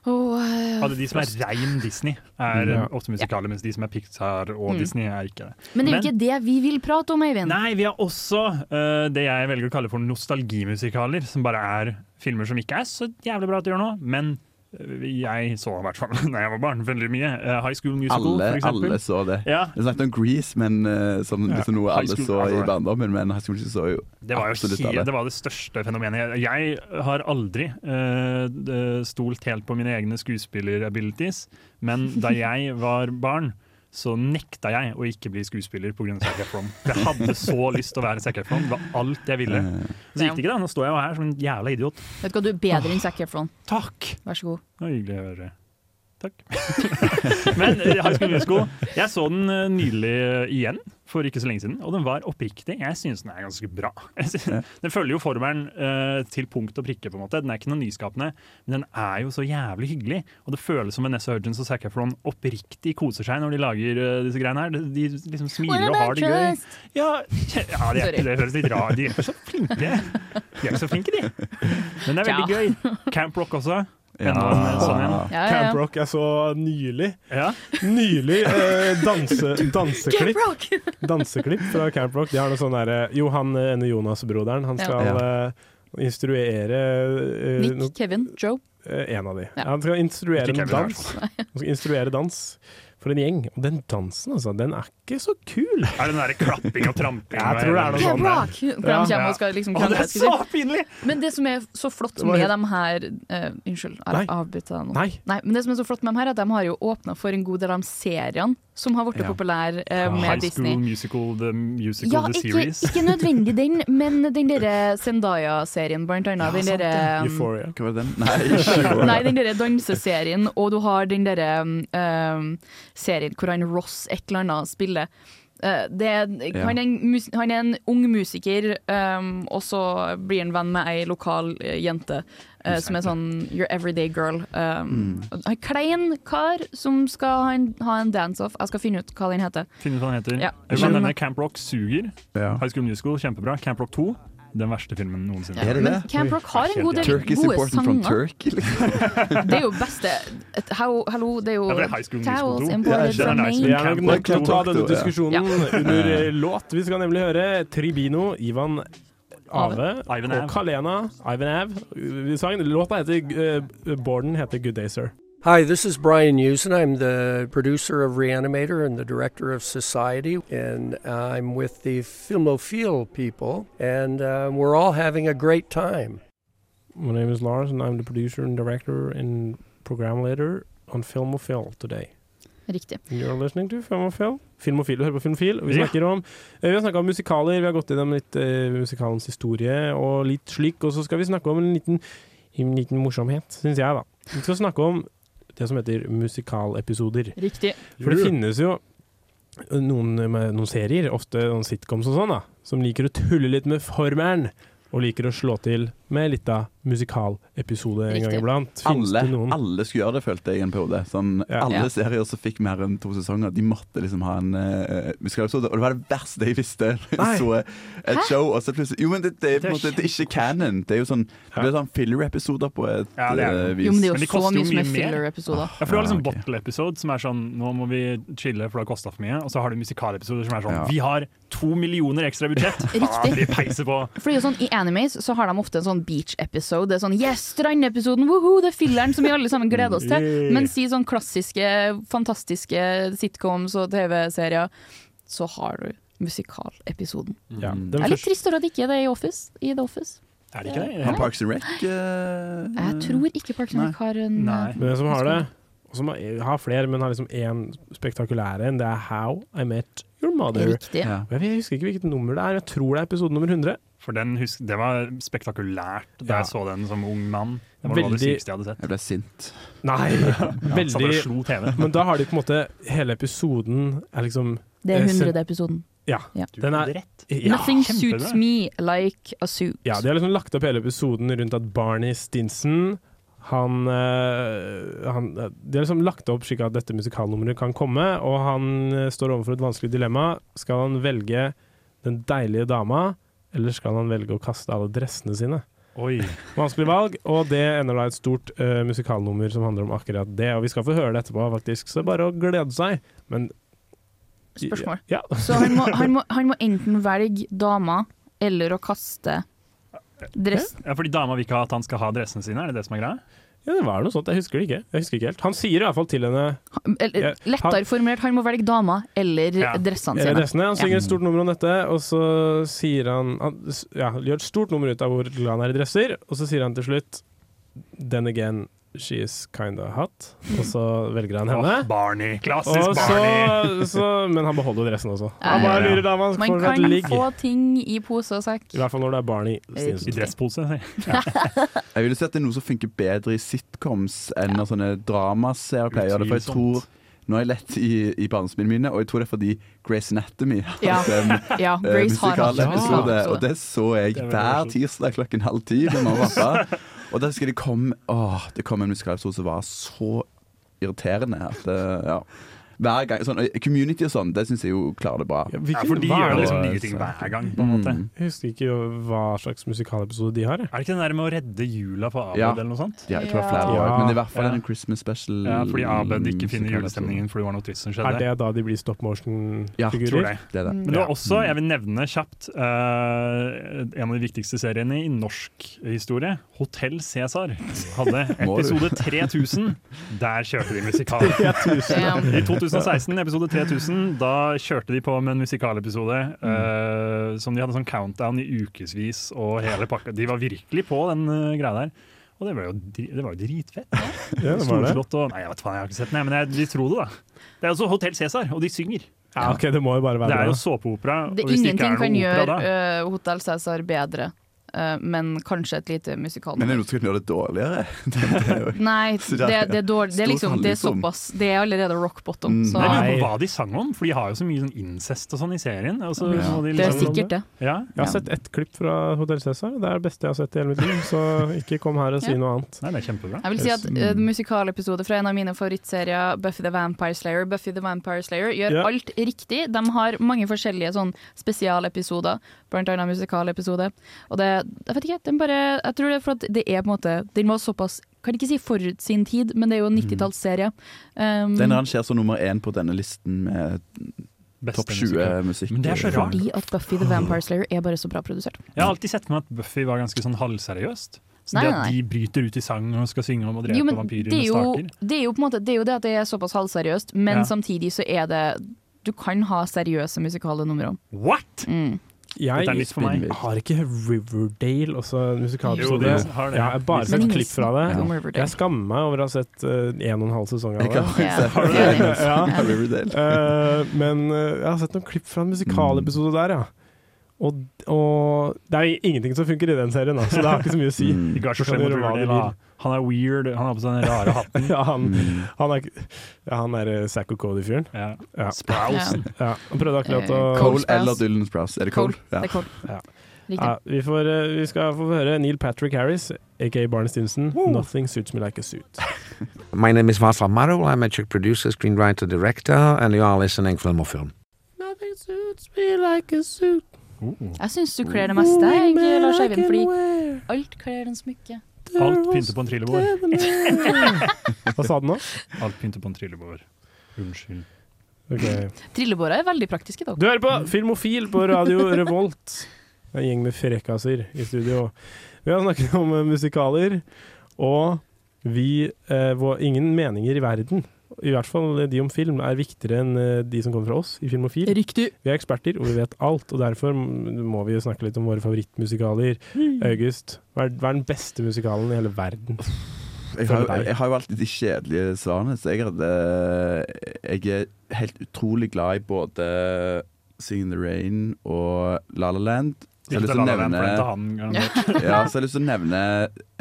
og uh, Alle de som er rein Disney, er Ja. ofte musikale, mens de som er Pixar og Mm. Disney, er ikke det. Men det er jo ikke det vi vil prate om, Eivind. Nei, vi har også uh, det jeg velger å kalle for nostalgimusikaler, som bare er filmer som ikke er så jævlig bra til å gjøre nå, men jeg så i hvert fall da jeg var barn veldig mye. Eh, High School Musical, Alle, for eksempel. alle så det. Ja. Jeg snakket om Grease, men, eh, som Ja, liksom noe alle så i altså- barndommen. Men High School Musical så jo Det var jo absolutt alle. det var det største fenomenet. Jeg har aldri uh, stolt helt på mine egne skuespillerabilities, men da jeg var barn, så nekta jeg å ikke bli skuespiller pga. Zac Efron. Jeg hadde så lyst til å være Zac Efron. Det var alt jeg ville. Så gikk det ikke, da. Nå står jeg jo her som en jævla idiot. Vet du hva, du er bedre enn Zac Efron. Takk! Vær så god. Det var hyggelig å høre. Takk. Men eh, High School Musical, jeg så den nydelig nylig eh, igjen for ikke så lenge siden, og den var oppriktig. Jeg synes den er ganske bra. Synes- Den følger jo formelen uh, til punkt og prikke, på en måte. Den er ikke noe nyskapende, men den er jo så jævlig hyggelig. Og det føles som Vanessa Hudgens og Zac Efron oppriktig koser seg når de lager uh, disse greiene her. De, de liksom smiler og har det gøy. Ja, ja de er det høres litt rart De er ikke så flinke. De er ikke så flinke, de. Men det er veldig gøy. Camp Rock også. Ja. Enda ja, ja, en. Camp Rock jeg så nylig. Nylig eh, danse, danseklipp. danseklipp fra Camp Rock. De har noe sånn derre Jo, han eh, ene Jonas-broderen, han skal Ja. eh, instruere eh, Nick, no, Kevin, Joe. eh, en av de. Ja. Han skal instruere Kevin, dans. Han skal instruere dans for en gjeng. Og den dansen, altså, den er ikke så kul. Er det den derre klapping og tramping? Jeg tror det er noe sånn Ja, Rock! For de kommer og skal liksom Å, det er så pinlig! Men det som er så flott med helt- de her uh, Unnskyld, jeg avbryter deg nå. Nei. Nei. men det som er så flott med dem her, er at de har jo åpna for en god del av seriene som har blitt Ja. populære eh, med High Disney. School Musical, The Musical, Ja, The ikke, Series. ikke nødvendig den, men den derre Zendaya-serien, blant annet. den sant derre um, Euphoria. Hva var den? Nei, ikke Nei, den derre danseserien, og du har den derre um, serien hvor han Ross et eller annet spiller. Eh, det, er- Ja. han, er en han er en ung musiker, um, og så blir han venn med ei lokal uh, jente uh, som er sånn your everyday girl. Um, En klein kar som skal ha en, ha en dance-off. Jeg skal finne ut hva den heter. Finne ut hva den heter. Ja. Jeg vil nevne Camp Rock suger. High School Musical, kjempebra. Camp Rock 2, den verste filmen noensinne. Ja, men Camp Rock har en god del gode important from sanger. Turkey, liksom. Det er jo beste how, Hallo, det er jo Ja, det er Towels 2. imported er from Maine. Vi er nok nødt til å ta denne diskusjonen Ja. under eh, låt. Vi skal nemlig høre Tribino, Ivan Ave Ivan og Kalena, Ivan Av. Låta heter uh, Borden heter Good Day Sir. Hi, this is Brian Usen. I'm the producer of Reanimator and the director of Society, and I'm with the Filmophile people, and uh, we're all having a great time. My name is Lars and I'm the producer and director and program leader on Filmophile today. Riktig. You're listening to Filmofil. Filmofil, du hører på Filmofil. Vi snakker om eh, Vi har snakka om musikaler, vi har gått gjennom litt uh, musikalens historie og litt slik, og så skal vi snakke om en liten, en liten morsomhet, syns jeg, da. Vi skal snakke om det som heter musikalepisoder. Riktig. For det finnes jo noen, noen serier, ofte noen sitcoms og sånn, da, som liker å tulle litt med formelen, og liker å slå til med litt av musikalepisode en gang iblant. Alle, alle skulle gjøre det, følte jeg i en periode. Sånn, Ja. Alle Ja. serier som fikk mer enn to sesonger, de måtte liksom ha en uh, musikalepisode. Og det var det verste jeg visste. Så et Hæ? show, og så plutselig Jo, men det, det, er en måte, det er ikke canon. Det er jo sånn Det blir sånn filler-episoder på et Ja, det eh, vis. Jo, men det er Men de jo så mye som er mye filler-episoder. Ja, for Du har liksom Ah, ok. bottle-episode, som er sånn Nå må vi chille, for det har kosta for mye. Og så har du musikalepisoder som er sånn Ja. Vi har to millioner ekstra budsjett! Riktig. Ah, vi peiser på. For det er jo sånn, I animes så har de ofte en sånn beach-episode. Det er sånn Yes, strandepisoden! Woohoo! det er filleren som vi alle sammen gleder oss til. Men si sånn klassiske, fantastiske sitcoms og TV-serier, så har du musikalepisoden. Ja, Mm. Det er litt trist at det ikke er det i Office. I The Office. Er det ikke det? Har Parks and Rec uh, Jeg tror ikke Parks and Rec har en Men den som har det, og som har- har flere, men har liksom én spektakulær en, det er How I Met Your Mother. Riktig. Ja. Jeg husker ikke hvilket nummer det er, jeg tror det er episode nummer 100. For den husk, Det var spektakulært da Ja. jeg så den som ung mann. Det var noe av det Veldig- sykeste jeg hadde sett. Jeg ble sint. Nei, Ja, veldig slo TV. Men da har de på en måte Hele episoden er liksom Det er eh, 100-episoden. Ja. Ja. Den er rett. Ja, Nothing suits me like a suit. Ja, de har liksom lagt opp hele episoden rundt at Barney Stinson han, eh, han De har liksom lagt opp slik at dette musikalnummeret kan komme, og han eh, står overfor et vanskelig dilemma. Skal han velge den deilige dama, eller skal han velge å kaste alle dressene sine? Oi. Vanskelig valg, og det ender da et stort uh, musikalnummer som handler om akkurat det. Og vi skal få høre det etterpå, faktisk, så bare å glede seg. Men Spørsmål. Ja. Så han må, han, må, han må enten velge dama eller å kaste dress. Ja, fordi dama vil ikke ha at han skal ha dressene sine, er det det som er greia? Ja, det var noe sånt. Jeg husker det ikke. Jeg husker ikke helt. Han sier i hvert fall til henne Ja, lettere formulert, han må velge dama eller dressene Eller sine. dressene. Han synger et stort nummer om dette, og så sier han, han ja, gjør et stort nummer ut av hvor glad han er i dresser, og så sier han til slutt Then again, she is kinda hot. Og så velger han henne. Oh, Barney. Klassisk Og så, Barney. så, men han beholder dressen også. Han bare lurer dama, Man kan få ting i pose og sekk. I hvert fall når det er Barney I dresspose. Ja. Jeg vil si at det er noe som funker bedre i sitcoms enn når sånne dramaserier pleier å gjøre det. For jeg tror nå har jeg lett i, i barndomsminnene mine, og jeg tror det er fordi Grace Anatomy har Ja. en Ja, eh, Grace har hatt musikalepisode. Ja, Og det så jeg er hver tirsdag klokken halv ti med mamma og pappa. Og da husker jeg det kom Åh, det kom en musikalepisode som var så irriterende at eh, ja. Hver gang, sånn, Community og sånn, det syns jeg jo klarer det bra. Ja, Ja, for de er gjør liksom nye ting hver gang, på en måte. Mm. Jeg husker ikke hva slags musikalepisode de har. Er det ikke den der med å redde jula på Abed Ja. eller noe sånt? Ja, jeg tror det er flere Ja. år, men i hvert fall Ja. en Christmas special. Ja, fordi Abed ikke finner julestemningen fordi det var noe trist som skjedde. Er det da de blir stop motion-figurer? Tror det. Det er det. Mm. Men det var også, jeg vil nevne kjapt, uh, en av de viktigste seriene i norsk historie. Hotell Cæsar hadde episode 3000. Der kjørte de musikal. I 2016, episode 3000, da kjørte de på med en musikalepisode eh, som de hadde sånn countdown i ukevis og hele pakka. De var virkelig på den uh, greia der. Og det var jo, det var jo dritfett. Ja, det var det. Storslått og Nei, jeg vet faen, jeg har ikke sett den, men jeg, de tror det, da. Det er også Hotell Cæsar, og de synger. Ja, ok, det må jo bare Det være er bra. jo såpeopera. Det og hvis det ingenting er kan opera gjøre uh, Hotell Cæsar bedre, uh, men kanskje et lite Men er det musikalnummer. noe som kan gjøre det dårligere? Det, det jo- Nei, det, det, er dårlig, det er liksom Det er såpass Det er allerede rock bottom. Mm. Så Jeg lurer Nei. på hva de sang om, for de har jo så mye sånn incest og sånn i serien. så Ja. de det er liksom- sikkert det. Ja, Jeg har sett ett klipp fra Hotell Cæsar. Det er det beste jeg har sett i hele mitt liv, så ikke kom her og si Ja. noe annet. Nei, det er kjempebra. Jeg vil si at uh, musikalepisode fra en av mine favorittserier, Buffy the Vampire Slayer, Buffy the Vampire Slayer gjør Ja. alt riktig. De har mange forskjellige sånn spesialepisoder, blant annet musikalepisode. Og det, jeg vet ikke, den bare, jeg tror det er for at det er på en måte Den var såpass Kan ikke si forut sin tid, men det er jo en 90-tallsserie. Um, Den rangerer som nummer én på denne listen med topp 20 musikk. Men det er så rart. fordi at Buffy the Vampire Slayer er bare så bra produsert. Jeg har alltid sett for meg at Buffy var ganske sånn halvseriøst. Så Nei, det nei, at de bryter ut i sang og skal synge om å drepe Jo, vampyrer det er med jo, staker. det er jo på en måte Det er jo det at det er såpass halvseriøst, men Ja. samtidig så er det Du kan ha seriøse musikale numre. What?! Mm. Jeg har ikke Riverdale også en Jo, musikalepisode. de har det. Ja, jeg bare sett klipp fra det. Ja. Jeg skammer meg over å ha sett eh, en og en halv sesong av det. Har du det? Ja. Eh, men uh, jeg har sett noen klipp fra en musikalepisode der, ja. Og, og det er ingenting som funker i den serien, da, så det har ikke så mye å si. Mm. Ikke vær så slem mot Riverdale. da. Han er weird, han har på seg den rare hatten. Ja, han, Mm. han er, ja, han er eh, Zack og Cody-fyren. Ja. Ja. Sprouse. Ja, han prøvde akkurat å Eh, Cole eller Dylan Sprouse. Er det Cole? Det er Cole. Ja. Ja, vi, får, eh, vi skal få høre Neil Patrick Harris, aka Barnes Stinson. 'Nothing Suits Me Like a Suit'. My name is Václav Maru I'm a Czech producer, screenwriter, director, and you are listening Film or Film. Nothing suits me like a suit. Jeg syns du kler det meste, jeg, Lars Eivind, fordi alt kler en smykke. Alt pynter på en trillebår. Hva sa du nå? Alt pynter på en trillebår. Unnskyld. Okay. Trillebåra er veldig praktiske, da. Du hører på Filmofil på Radio Revolt. En gjeng med frekkaser i studio. Vi har snakket om eh, musikaler, og vi eh, Ingen meninger i verden, i hvert fall de om film, er viktigere enn eh, de som kommer fra oss i Filmofil. Riktig. Vi er eksperter, og vi vet alt, og derfor må vi snakke litt om våre favorittmusikaler. August, hva er, hva er den beste musikalen i hele verden? Jeg har, jeg har jo alltid de kjedelige svarene, så jeg, hadde, jeg er helt utrolig glad i både Sing in the Rain og La La Land. Så jeg har lyst til å nevne- for den tar han garantert. ja, så jeg har lyst til å nevne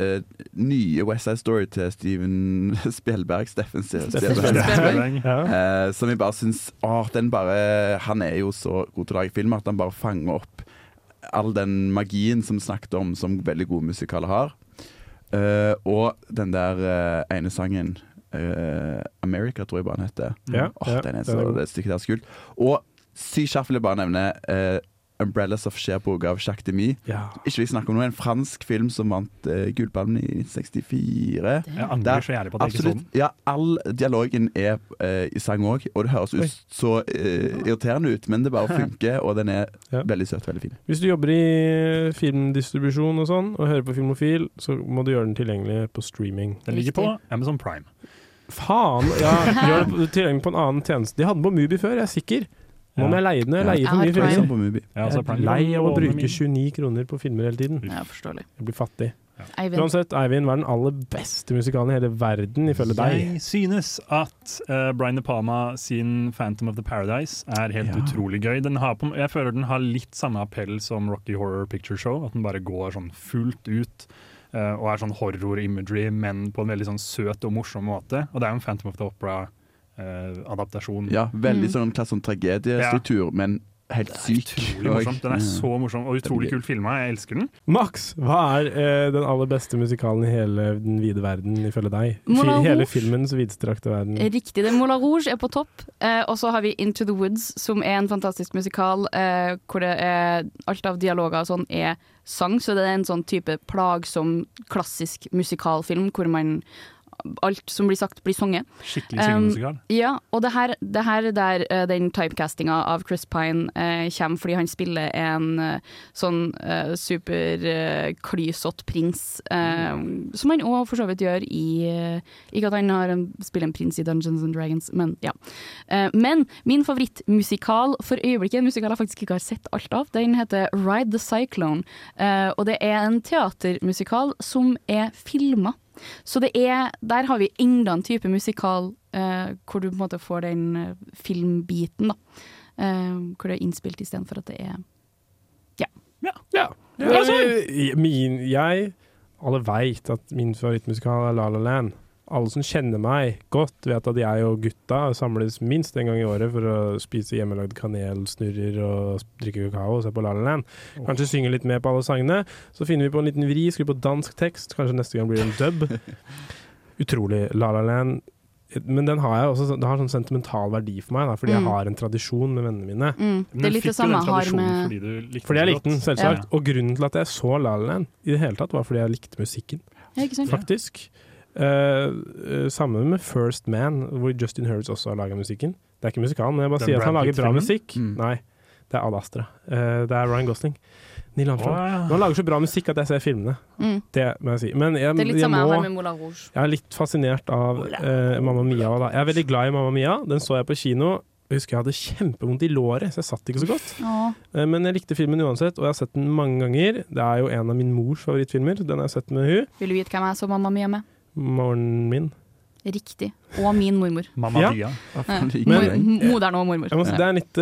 eh, nye West Side Story til Steven Spjelberg. Steffen Spjelberg. Spielberg. Eh, som jeg bare syns den bare Han er jo så god til å lage film at han bare fanger opp all den magien som vi snakket om, som veldig gode musikaler har. Uh, og den der uh, ene sangen uh, America, tror jeg bare den heter. Ja, Åh, ja, den er så, det stykket der er så kult. Og sykt kjapt vil jeg bare nevne Umbrellas of Cherbourg av Jacques Demy. Ja. Ikke vi snakker om noe, en fransk film som vant uh, Gullballen i 1964. Jeg angrer så jævlig på den. absolutt, ja, all dialogen er uh, i sang òg, og det høres Oi. ut så uh, irriterende ut, men det bare funker, og den er Ja. veldig søt, veldig fin. Hvis du jobber i filmdistribusjon og sånn, og hører på Filmofil, så må du gjøre den tilgjengelig på streaming. Den ligger på Amazon Prime. Faen! Ja, gjør det tilgjengelig på en annen tjeneste. De hadde den på Mubi før, jeg er sikker. Nå må jeg leie den. Jeg leier for mye Prime. filmer. På Mubi. Ja, altså, Jeg Prime er lei av å bruke 29 kroner på filmer hele tiden. Ja, forståelig. Jeg blir fattig. Eivind. Uansett, Eivind, hva er den aller beste musikalen i hele verden, ifølge deg? Jeg synes at eh, Brian De Palma sin 'Phantom of the Paradise' er helt Ja. utrolig gøy. Den har på, jeg føler den har litt samme appell som Rocky Horror Picture Show. At den bare går sånn fullt ut eh, og er sånn horror-imagery, men på en veldig sånn søt og morsom måte. Og det er jo en Phantom of the Opera-adaptasjon. Ja, veldig sånn klasse sånn tragediestruktur, men helt syk. Utrolig morsom. Den er så morsom og utrolig kult filma. Jeg elsker den. Max, hva er eh, den aller beste musikalen i hele den vide verden, ifølge deg? Moulin hele Rouge. filmens vidstrakte verden. Riktig. det Moulin Rouge er på topp. Eh, og så har vi Into the Woods, som er en fantastisk musikal eh, hvor det er alt av dialoger og sånn er sang, så det er en sånn type plagsom, klassisk musikalfilm hvor man Alt som blir sagt, blir sunget. Skikkelig syngemusikal. Um, ja, og det her, det her er der uh, den typecastinga av Chris Pine uh, kommer, fordi han spiller en uh, sånn uh, superklysete prins, mm. som han òg for så vidt gjør i Ikke at han har en, spiller en prins i Dungeons and Dragons, men ja. Men min favorittmusikal for øyeblikket, en musikal jeg faktisk ikke har sett alt av, den heter Ride the Cyclone. Og det er en teatermusikal som er filma. Så det er, der har vi enda en type musikal eh, hvor du på en måte får den eh, filmbiten, da. Eh, hvor det er innspilt istedenfor at det er Ja. Ja. Altså, min, jeg Alle veit at min favorittmusikal er La La Land. Alle som kjenner meg godt, vet at jeg og gutta samles minst en gang i året for å spise hjemmelagd kanelsnurrer og drikke kakao og se på La La Land. Kanskje synge litt med på alle sangene. Så finner vi på en liten vri, skriver på dansk tekst. Kanskje neste gang blir det en dub. Utrolig. La La Land. Men den har jeg også, det har sånn sentimental verdi for meg, da, fordi Mm. jeg har en tradisjon med vennene mine. Mm. Det er litt det samme jeg har med Fordi du likte Fordi jeg likte den, selvsagt. Ja. Og grunnen til at jeg så La La Land i det hele tatt, var fordi jeg likte musikken. Ja, ikke sant? Faktisk. Eh, eh, sammen med First Man, hvor Justin Hurwitz også har laga musikken. Det er ikke musikalen, men jeg bare sier at han lager bra musikk. Mm. Nei, det er Ad Astra. Uh, det er Ryan Gosling. Neil Armstrong. Oh, ja. Han lager så bra musikk at jeg ser filmene. Mm. Det må jeg si. Men jeg, Det er litt jeg må med Moulin Rouge. jeg er litt fascinert av uh, Mamma Mia. Da. Jeg er veldig glad i Mamma Mia. Den så jeg på kino. Jeg husker jeg hadde kjempevondt i låret, så jeg satt ikke så godt. Eh, Men jeg likte filmen uansett, og jeg har sett den mange ganger. Det er jo en av min mors favorittfilmer. Den har jeg sett med hun. Vil du vite hvem jeg så Mamma Mia med? Moren min. Riktig. Og min mormor. Mamma Ja. Mia. Ja. Men- Moderen og mormor. Jeg må si, det er litt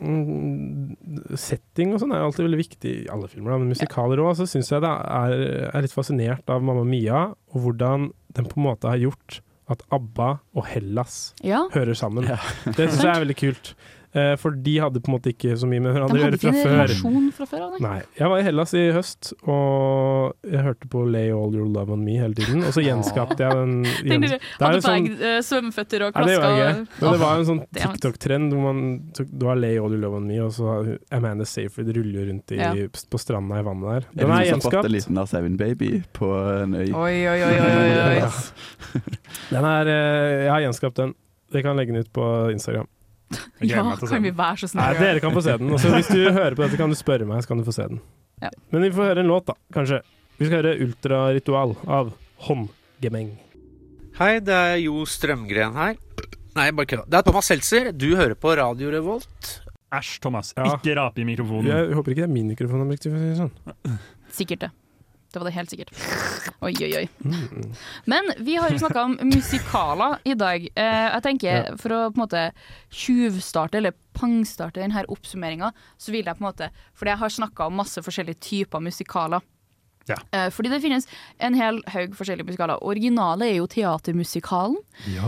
mm, Setting og sånn er alltid veldig viktig i alle filmer, da, men musikaler òg. Så syns jeg det er, er litt fascinert av Mamma Mia, og hvordan den på en måte har gjort at ABBA og Hellas Ja. hører sammen. Det syns jeg er veldig kult. Eh, for de hadde på en måte ikke så mye med hverandre De å gjøre fra før. fra før nei. Nei. Jeg var i Hellas i høst, og jeg hørte på Lay All Your Love On Me hele tiden. Og så gjenskapte jeg den Den gjen- der, Det er hadde på sånn- deg eh, svømmeføtter og Nei, det klaska. var jeg ikke. Men det var en sånn TikTok-trend hvor man tok, du har Lay All Your Love On Me, og så har Amanda Seyfried ruller rundt i, Ja. på stranda i vannet der. Er Den det er noen som har fått en liten Lars Eivind-baby på en øy? Oi, oi, oi, oi, oi, oi. Den er, eh, jeg har gjenskapt den. Dere kan legge den ut på Instagram. Ja, kan vi være så Nei, dere kan få se den. Også, hvis du hører på dette, kan du spørre meg, så kan du få se den. Ja. Men vi får høre en låt, da. Kanskje. Vi skal høre 'Ultraritual' av Håndgemeng. Hei, det er Jo Strømgren her. Nei, bare kødda. Det er Thomas Seltzer. Du hører på Radio Revolt. Æsj, Thomas. Ja. Ikke rape i mikrofonen. Jeg håper ikke det er min mikrofon Sånn. Sikkert det. Det var det helt sikkert. Oi, oi, oi. Mm. Men vi har jo snakka om musikaler i dag. Eh, jeg tenker Ja. For å på en måte tjuvstarte eller pangstarte denne oppsummeringa, så vil jeg på en måte Fordi jeg har snakka om masse forskjellige typer musikaler. Ja. Eh, fordi det finnes en hel haug forskjellige musikaler. Originale er jo teatermusikalen.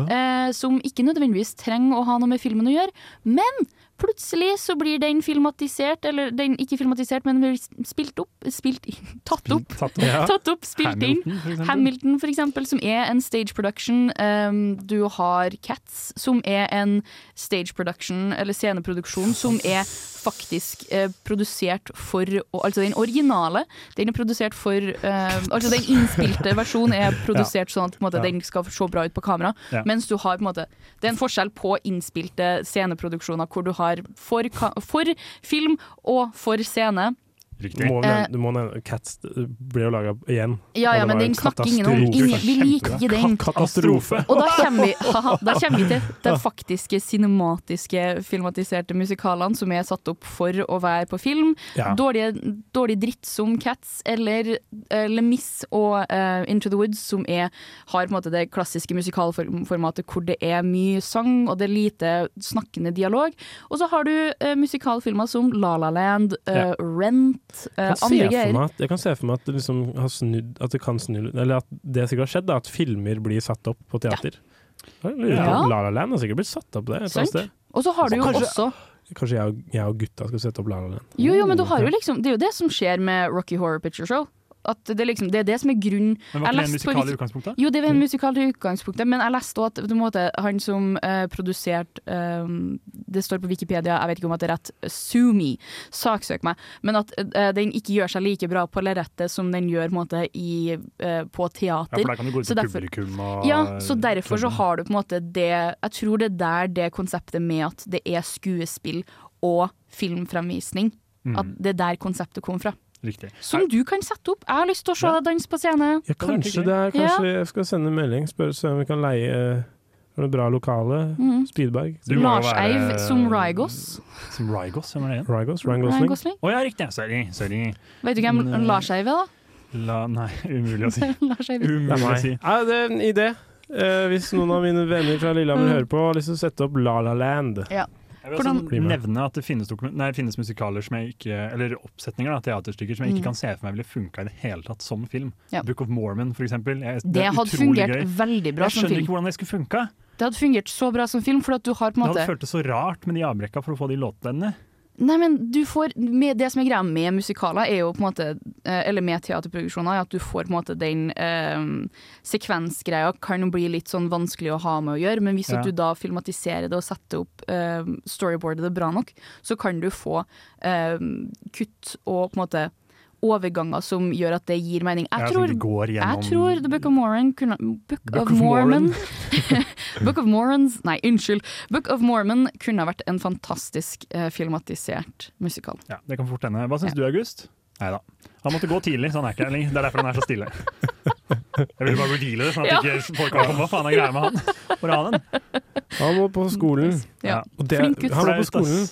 Eh, som ikke nødvendigvis trenger å ha noe med filmen å gjøre. Men plutselig så blir den filmatisert, eller den ikke filmatisert, men blir spilt opp, spilt inn, tatt opp. Tatt opp. Ja. Tatt opp, spilt Hamilton, inn. For Hamilton, for eksempel, som er en stage production. Um, du har Cats, som er en stage production, eller sceneproduksjon, som er faktisk eh, produsert for Altså den originale, den er produsert for eh, Altså den innspilte versjonen er produsert sånn at på måte, Ja. den skal se bra ut på kamera, Ja. mens du har på en måte Det er en forskjell på innspilte sceneproduksjoner hvor du har for, for film og for scene. Riktig. Må Eh, nevne, du må nevne Cats ble jo laga igjen. Ja, ja, men den snakker ingen om. Ingen, vi liker ikke den. Katastrofe. Og da kommer vi, haha, da kommer vi til de faktiske cinematiske filmatiserte musikalene som er satt opp for å være på film. Ja. Dårlig, dårlig dritt som Cats eller uh, Le Mis og uh, Into the Woods, som er, har på en måte det klassiske musikalformatet hvor det er mye sang og det er lite snakkende dialog. Og så har du uh, musikalfilmer som La La Land, uh, Ja. Rent, Jeg kan at, jeg kan se for meg at det liksom har snudd At det kan snu Eller at det sikkert har skjedd, da, at filmer blir satt opp på teater. Jeg lurer på Ja. La La Land har sikkert blitt satt opp sted. Og så har du jo Kanskje- også Kanskje jeg og, jeg og gutta skal sette opp La La Land. Jo, jo, men du har jo liksom, det er jo det som skjer med Rocky Horror Picture Show. At det, liksom, det er det som er grunnen Men var ikke det en musikal i utgangspunktet? Jo, det var en musikal i utgangspunktet, men jeg leste også at måte, han som uh, produserte uh, Det står på Wikipedia, jeg vet ikke om det er rett, Sue me, saksøk meg, men at uh, den ikke gjør seg like bra på lerretet som den gjør måte, i, eh, på Ja, for der kan du gå ut Så derfor- publikum og Ja, så derfor så har du på en måte det Jeg tror det er der det konseptet med at det er skuespill og filmfremvisning, Mm. at det er der konseptet kom fra. Riktig. Som du kan sette opp. Jeg har lyst til å se deg danse på scene. Ja, kanskje det er Kanskje jeg skal sende en melding, spørre om vi kan leie eh, er det bra lokale. Mm. Spydberg. Du må Lars være- Eiv som Rygos. Som Rygos, hvem er det? Rygos, Ryan Gosling. Å oh, ja, riktig. Sorry. sorry. Vet du hvem Men, eh, Lars Eiv er, da? La, nei, umulig å si. Lars Eiv. Det er Umulig å si. Ja, det er en idé. Eh, hvis noen av mine venner fra Lillehammer Mm. hører på har lyst til å sette opp La La Land. Ja. Jeg vil også Bli nevne at det finnes, nei, det finnes musikaler som jeg ikke Eller oppsetninger, da, teaterstykker, som jeg ikke Mm. kan se for meg ville funka i det hele tatt som film. Ja. Book of Mormon, for eksempel. Jeg, Det er hadde fungert gøy. veldig bra Jeg som skjønner ikke hvordan det skulle funka. Det hadde fungert så bra som film, for at du har på en Det hadde føltes så rart med de avbrekka for å få de låtene. Nei, men du får med, Det som er greia med musikaler, er jo på en måte eh, Eller med teaterproduksjoner, er at du får på en måte den eh, sekvensgreia kan bli litt sånn vanskelig å ha med å gjøre, men hvis Ja. du da filmatiserer det og setter opp eh, storyboardet det bra nok, så kan du få eh, kutt og på en måte overganger som gjør at det gir mening. Jeg, Ja, tror, de går gjennom- jeg tror The Book of Mormon kunne Book, Book of of Mormon Mormon. Book of Mormons Nei, unnskyld. Book of Mormon kunne ha vært en fantastisk eh, filmatisert musikal. Ja, det kan fort hende. Hva syns du, August? Nei da. Han måtte gå tidlig, så han er ikke her lenger. Det er derfor han er så stille. Jeg ville bare reveale det, sånn at Ja. ikke folk kan komme. Hva faen er greia med han? Hvor er han? Han må på skolen. Ja. Og det, Flink gutt. han må på skolen.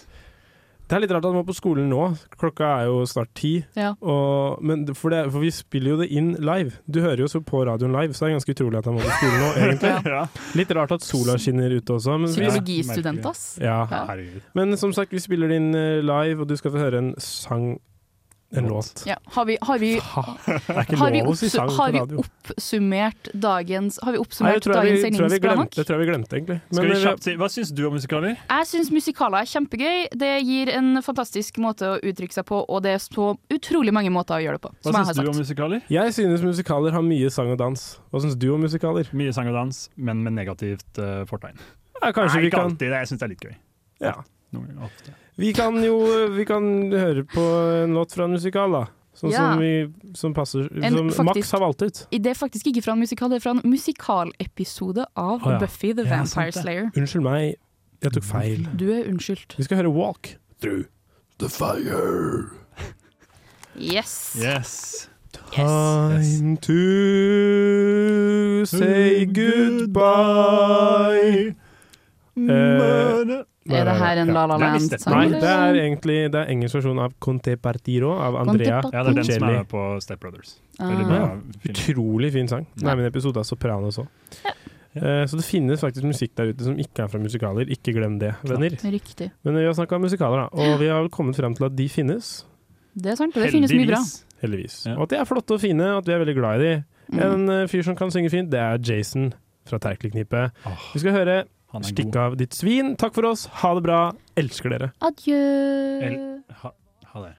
Det er litt rart at man må på skolen nå. Klokka er jo snart ti. Ja. Og, men for, det, for vi spiller jo det inn live. Du hører jo så på radioen live, så det er ganske utrolig at han må på skolen nå, egentlig. Ja. Litt rart at sola skinner ute også. Psykologistudent, ass. ja. Ja. Men som sagt, vi spiller det inn eh, live, og du skal få høre en sang En låt. Ja. Har vi, har vi, Det er ikke har vi, lov å si sang på har vi oppsummert dagens Har vi oppsummert jeg, dagens sending bra nok? det tror jeg vi glemte, egentlig. Skal vi eh, kjapt si, Hva syns du om musikaler? Jeg syns musikaler er kjempegøy. Det gir en fantastisk måte å uttrykke seg på, og det er så utrolig mange måter å gjøre det på. Hva syns du om musikaler? Jeg synes musikaler har mye sang og dans. Hva syns du om musikaler? Mye sang og dans, men med negativt uh, fortegn. Ja, kanskje Nei, vi kan alltid. Jeg syns det er litt gøy. Ja. Noen ganger ofte. Vi kan jo vi kan høre på en låt fra en musikal, da. Sånn Ja. som, vi, som passer En Som faktisk- Max har valgt ut. Det er faktisk ikke fra en musikal, det er fra en musikalepisode av Å ja. Buffy the Ja, Vampire. Slayer. Unnskyld meg, jeg tok feil. Du er unnskyldt. Vi skal høre Walk Through the Fire. Yes. Yes. Time to say goodbye. Eh, Er det her en La La Ja. Land-sang, Nei, det er egentlig det er engelsk versjon av Conte Partiro av Andrea Conte Ja, det er den som er med på Step Brothers. Ah. Ja, utrolig fin sang. Det er min episode av Sopranos òg. Eh, Så det finnes faktisk musikk der ute som ikke er fra musikaler. Ikke glem det, venner. Riktig. Men vi har snakka om musikaler, da, og vi har vel kommet frem til at de finnes. Det er sant, og det finnes mye bra. Heldigvis. Og at de er flotte og fine, og at vi er veldig glad i de. Mm. En eh, fyr som kan synge fint, det er Jason fra Terkelknippet. Vi skal høre han er 'Stikk av ditt svin'. Takk for oss, ha det bra, elsker dere. Adjø. El- ha, ha det.